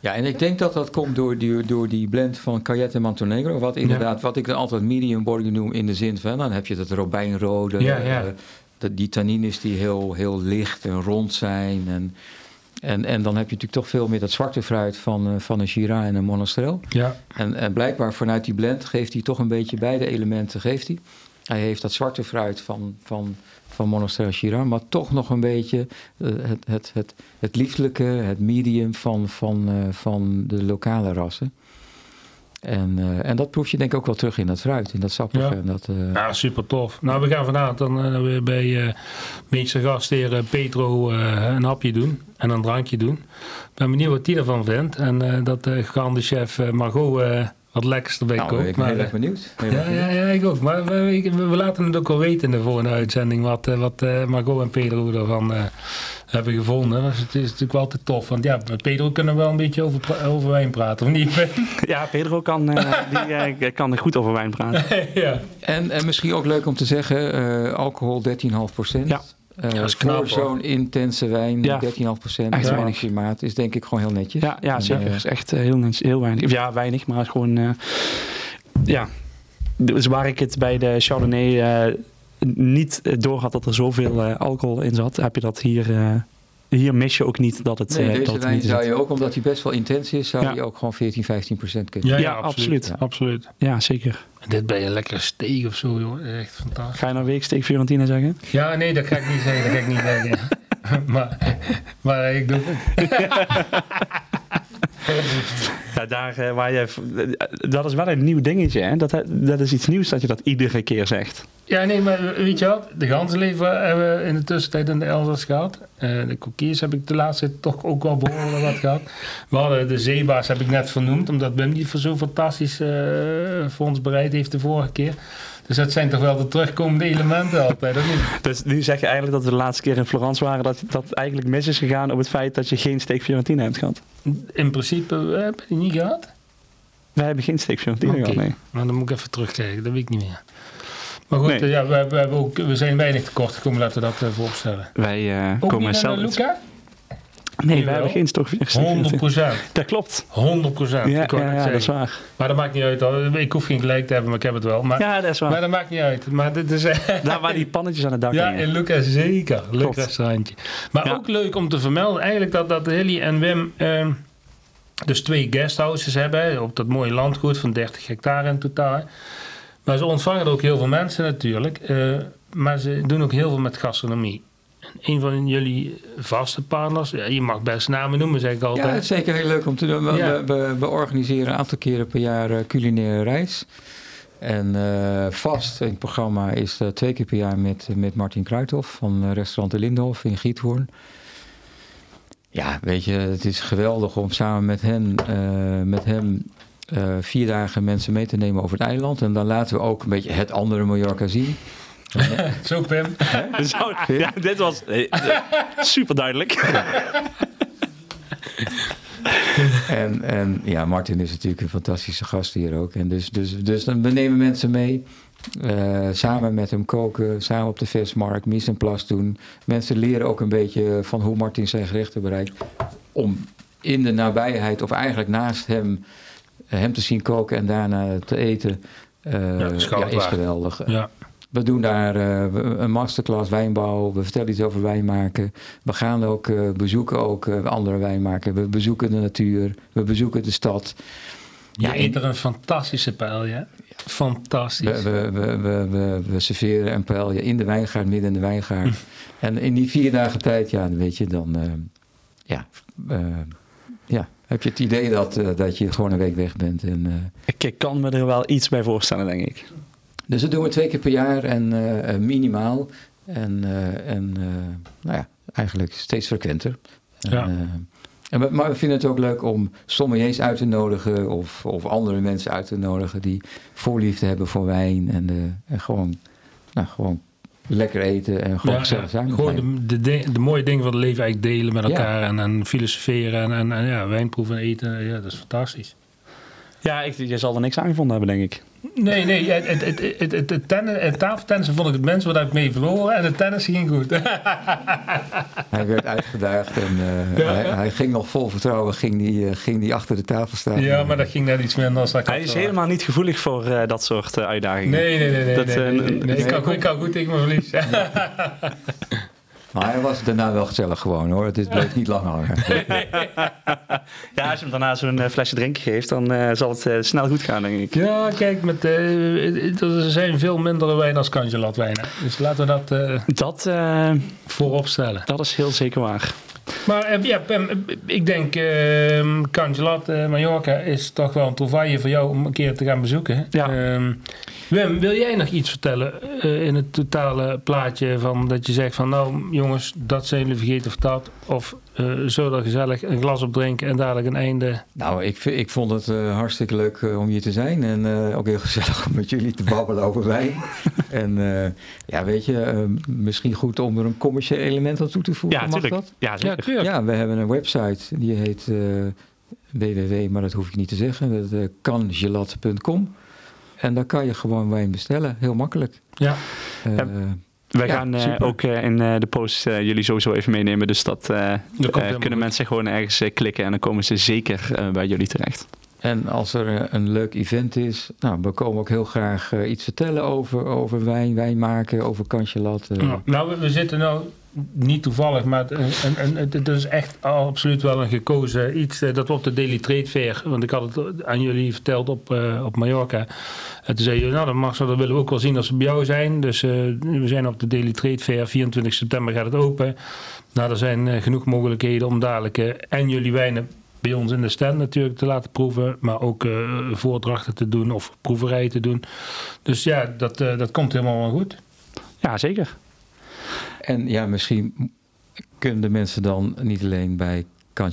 Ja, en ik denk dat dat komt door die, door die blend van Cayette en Montenegro. Wat inderdaad, wat ik dan altijd medium body noem in de zin van, dan heb je dat robijnrode. Ja, ja. eh, de, die tannines die heel, heel licht en rond zijn. En, en, en dan heb je natuurlijk toch veel meer dat zwarte fruit van, eh, van een Shiraz en een Monastrell. Ja, En, en blijkbaar vanuit die blend geeft hij toch een beetje beide elementen. Geeft hij. hij heeft dat zwarte fruit van, van, van Monastrell Shiraz, maar toch nog een beetje eh, het, het, het, het lieflijke, het medium van, van, eh, van de lokale rassen. En, eh, en dat proef je denk ik ook wel terug in dat fruit, in dat sappige. Ja. En dat, Ja, super tof. Nou, we gaan vanavond dan weer bij meester gastheer Petro een hapje doen en een drankje doen. Ik ben benieuwd wat hij ervan vindt. En dat de gegaande chef Margot wat lekkers erbij nou, kookt. ik ben Maar, heel erg eh, benieuwd. Heel ja, erg benieuwd. ja, ja, ik ook. Maar we, we- we laten het ook wel weten in de volgende uitzending wat, eh, wat eh, Margot en Pedro ervan eh, hebben gevonden. Dus het is natuurlijk wel te tof. Want ja, met Pedro kunnen we wel een beetje over, over wijn praten, of niet? Ja, Pedro kan, eh, die, eh, kan er goed over wijn praten. ja. En, en misschien ook leuk om te zeggen, eh, alcohol 13,5 procent. Ja. Eh, dat is knap, zo'n intense wijn, Ja. 13,5 procent. Echt Ja. weinig. klimaat is denk ik gewoon heel netjes. Ja, ja zeker. eh, is echt eh, heel, heel weinig. Of Ja, weinig, maar het is gewoon... ja, dus waar ik het bij de Chardonnay niet door had dat er zoveel alcohol in zat, heb je dat hier... hier mis je ook niet dat het, Nee, eh, deze dat niet zou is. je ook, omdat hij best wel intens is, zou Ja. je ook gewoon 14, 15 procent kunnen. Ja, Ja, absoluut. Ja. absoluut. Ja, zeker. En dit ben je lekker steeg of zo, joh. Echt fantastisch. Ga je nou weeksteek Fiorentina zeggen? Ja, nee, dat ga ik niet zeggen. Dat ga ik niet zeggen. maar, maar ik doe het. Ja, daar eh, waar je... eh, Dat is wel een nieuw dingetje, hè? Dat, dat is iets nieuws dat je dat iedere keer zegt. Ja, nee, maar weet je wat? De ganzenlever hebben we in de tussentijd in de Elzas gehad. Eh, de kokiers heb ik de laatste toch ook wel behoorlijk wat gehad. We hadden de zeebaars, heb ik net vernoemd, omdat Wim die voor zo fantastisch eh, voor ons bereid heeft de vorige keer. Dus dat zijn toch wel de terugkomende elementen altijd, of niet? Dus nu zeg je eigenlijk dat we de laatste keer in Florence waren... dat dat eigenlijk mis is gegaan op het feit dat je geen steak Fiorentina hebt gehad. In principe eh, heb je die niet gehad. Wij hebben geen steak Fiorentina Oké. gehad, nee. Maar dan moet ik even terugkijken, dat weet ik niet meer. Maar goed, Nee. eh, ja, we, we, hebben ook, we zijn weinig tekort gekomen, laten we dat uh, vooropstellen. Wij eh, Ook komen niet naar zelf... Luca? Nee, wij hebben geen steak 100 Fiorentina. procent. Dat klopt. 100 procent. Ja, ik wou ja, dat is waar. Maar dat maakt niet uit hoor. Ik hoef geen gelijk te hebben, maar ik heb het wel. Maar, Ja, dat is maar waar. dat maakt niet uit. Maar dit is, Daar waar die pannetjes aan het dak ja, in Luca zeker. Leuk Klopt. restaurantje. Maar Ja. ook leuk om te vermelden eigenlijk dat, dat Hilly en Wim ehm, dus twee guesthouses hebben. Op dat mooie landgoed van 30 hectare in totaal. Maar ze ontvangen er ook heel veel mensen natuurlijk. eh, maar ze doen ook heel veel met gastronomie. En een van jullie vaste partners, ja, je mag best namen noemen zeg ik Ja, altijd. het is zeker heel leuk om te doen. We, Ja. we, we, we organiseren een aantal keren per jaar eh, culinaire reis. En eh, vast in het programma is eh, twee keer per jaar met, met Martin Kruithof van restaurant De Lindhof in Giethoorn. Ja, weet je, het is geweldig om samen met eh, met hem vier dagen mensen mee te nemen over het eiland. En dan laten we ook een beetje het andere Mallorca zien. Zo Pim. Zo, ja, dit was super duidelijk. En, en ja, Martin is natuurlijk een fantastische gast hier ook. En dus, dus, dus dan, we nemen mensen mee. eh, samen met hem koken, samen op de vestmarkt, mise en place doen. Mensen leren ook een beetje van hoe Martin zijn gerechten bereikt. Om in de nabijheid, of eigenlijk naast hem, hem te zien koken en daarna te eten. eh, Ja, is ja, geweldig. Ja. We doen daar uh, een masterclass wijnbouw. We vertellen iets over wijn maken. We gaan ook uh, bezoeken ook uh, andere wijnmakers. We bezoeken de natuur. We bezoeken de stad. Je ja, eet er een fantastische pijl, ja. Fantastisch. We, we, we, we, we, we serveren een pijl in de wijngaard, midden in de wijngaard. en in die vier dagen tijd, ja, weet je, dan ja, ja, heb je het idee dat, dat je gewoon een week weg bent. En, ik kan me er wel iets bij voorstellen, denk ik. Dus dat doen we twee keer per jaar en uh, minimaal. En, uh, en uh, nou ja, eigenlijk steeds frequenter. Ja. En, en, maar we vinden het ook leuk om sommeliers uit te nodigen of, of andere mensen uit te nodigen die voorliefde hebben voor wijn en, en gewoon, nou, gewoon lekker eten en gewoon ja, gezellig zijn. Gewoon de, de, de, mooie dingen van het leven eigenlijk delen met elkaar en, en filosoferen en, en, en ja, wijnproeven en eten. Ja, dat is fantastisch. Ja, ik, je zal er niks aan gevonden hebben, denk ik. Nee, nee. Het, het, het, het, het, tennis, het tafeltennissen vond ik het mensen wat ik mee verloren. En het tennis ging goed. hij werd uitgedaagd en uh, hij, hij, ging nog vol vertrouwen ging die, uh, ging die achter de tafel staan. Ja, maar dat ging net iets minder. Als dat hij is helemaal niet gevoelig voor uh, dat soort uitdagingen. Nee, nee, nee. nee, dat, nee, nee, nee. Ik, kan, ik kan goed tegen mijn verlies. Maar hij was daarna wel gezellig gewoon hoor. Het bleef niet lang hangen. ja, als je hem daarna zo'n uh, flesje drinken geeft, dan uh, zal het uh, snel goed gaan, denk ik. Ja, kijk, met, er zijn veel mindere wijnen als Cangelat-wijnen. Dus laten we dat, dat voorop stellen. Dat is heel zeker waar. Maar ja, ik denk, uh, Cangelat, Mallorca is toch wel een trouvaille voor jou om een keer te gaan bezoeken. Ja. Uh, Wim, wil jij nog iets vertellen uh, in het totale plaatje van dat je zegt van nou jongens, dat zijn jullie vergeten of dat? Of uh, zo gezellig een glas opdrinken en dadelijk een einde? Nou, ik, ik vond het uh, hartstikke leuk om hier te zijn en ook heel gezellig om met jullie te babbelen over wijn. en ja, weet je, misschien goed om er een commercieel element aan toe te voegen. Ja, Mag dat? Ja, zeker. Ja, ja, we hebben een website die heet www, maar dat hoef ik niet te zeggen, dat kangelat.com. En dan kan je gewoon wijn bestellen. Heel makkelijk. Ja. Uh, wij gaan uh, ook uh, in de post jullie sowieso even meenemen. Dus dat kunnen mensen gewoon ergens klikken en dan komen ze zeker bij jullie terecht. En als er een leuk event is, nou, we komen ook heel graag iets vertellen over, over wijn, wijn maken, over kansje nou, we zitten nou niet toevallig, maar het, is echt absoluut wel een gekozen iets. Eh, dat op de Daily Trade Fair, want ik had het aan jullie verteld op, uh, op Mallorca. En toen zei je, nou, dat mag zo, dat willen we ook wel zien als we bij jou zijn. Dus uh, we zijn op de Daily Trade Fair, 24 september gaat het open. Nou, er zijn genoeg mogelijkheden om dadelijk en jullie wijnen bij ons in de stand natuurlijk te laten proeven, maar ook voordrachten te doen of proeverijen te doen. Dus ja, dat, dat komt helemaal wel goed. Ja, zeker. En ja, misschien kunnen de mensen dan niet alleen bij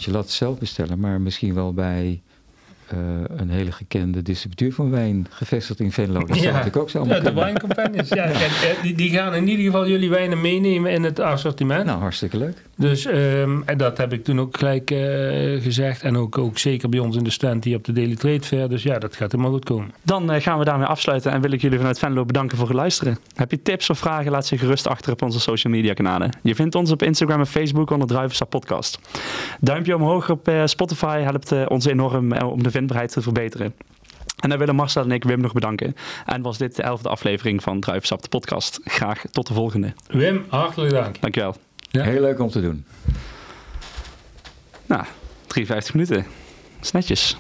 Lat zelf bestellen, maar misschien wel bij uh, een hele gekende distributeur van wijn, gevestigd in Venlo. Dat zou ik ook zo Ja, de Wine Companions. Ja, ja. Eh, die, die, gaan in ieder geval jullie wijnen meenemen in het assortiment. Nou, hartstikke leuk. Dus um, en dat heb ik toen ook gelijk uh, gezegd. En ook, ook zeker bij ons in de stand die op de Daily Trade Fair. Dus ja, dat gaat helemaal goed komen. Dan uh, gaan we daarmee afsluiten en wil ik jullie vanuit Venlo bedanken voor het luisteren. Heb je tips of vragen, laat ze gerust achter op onze social media kanalen. Je vindt ons op Instagram en Facebook onder Druivensap Podcast. Duimpje omhoog op Spotify helpt ons enorm om de vindbaarheid te verbeteren. En dan willen Marcel en ik Wim nog bedanken. En was dit de elfde aflevering van Druivensap de podcast. Graag tot de volgende. Wim, hartelijk dank. Dankjewel. Ja. Heel leuk om te doen. Nou, 53 minuten. Dat is netjes.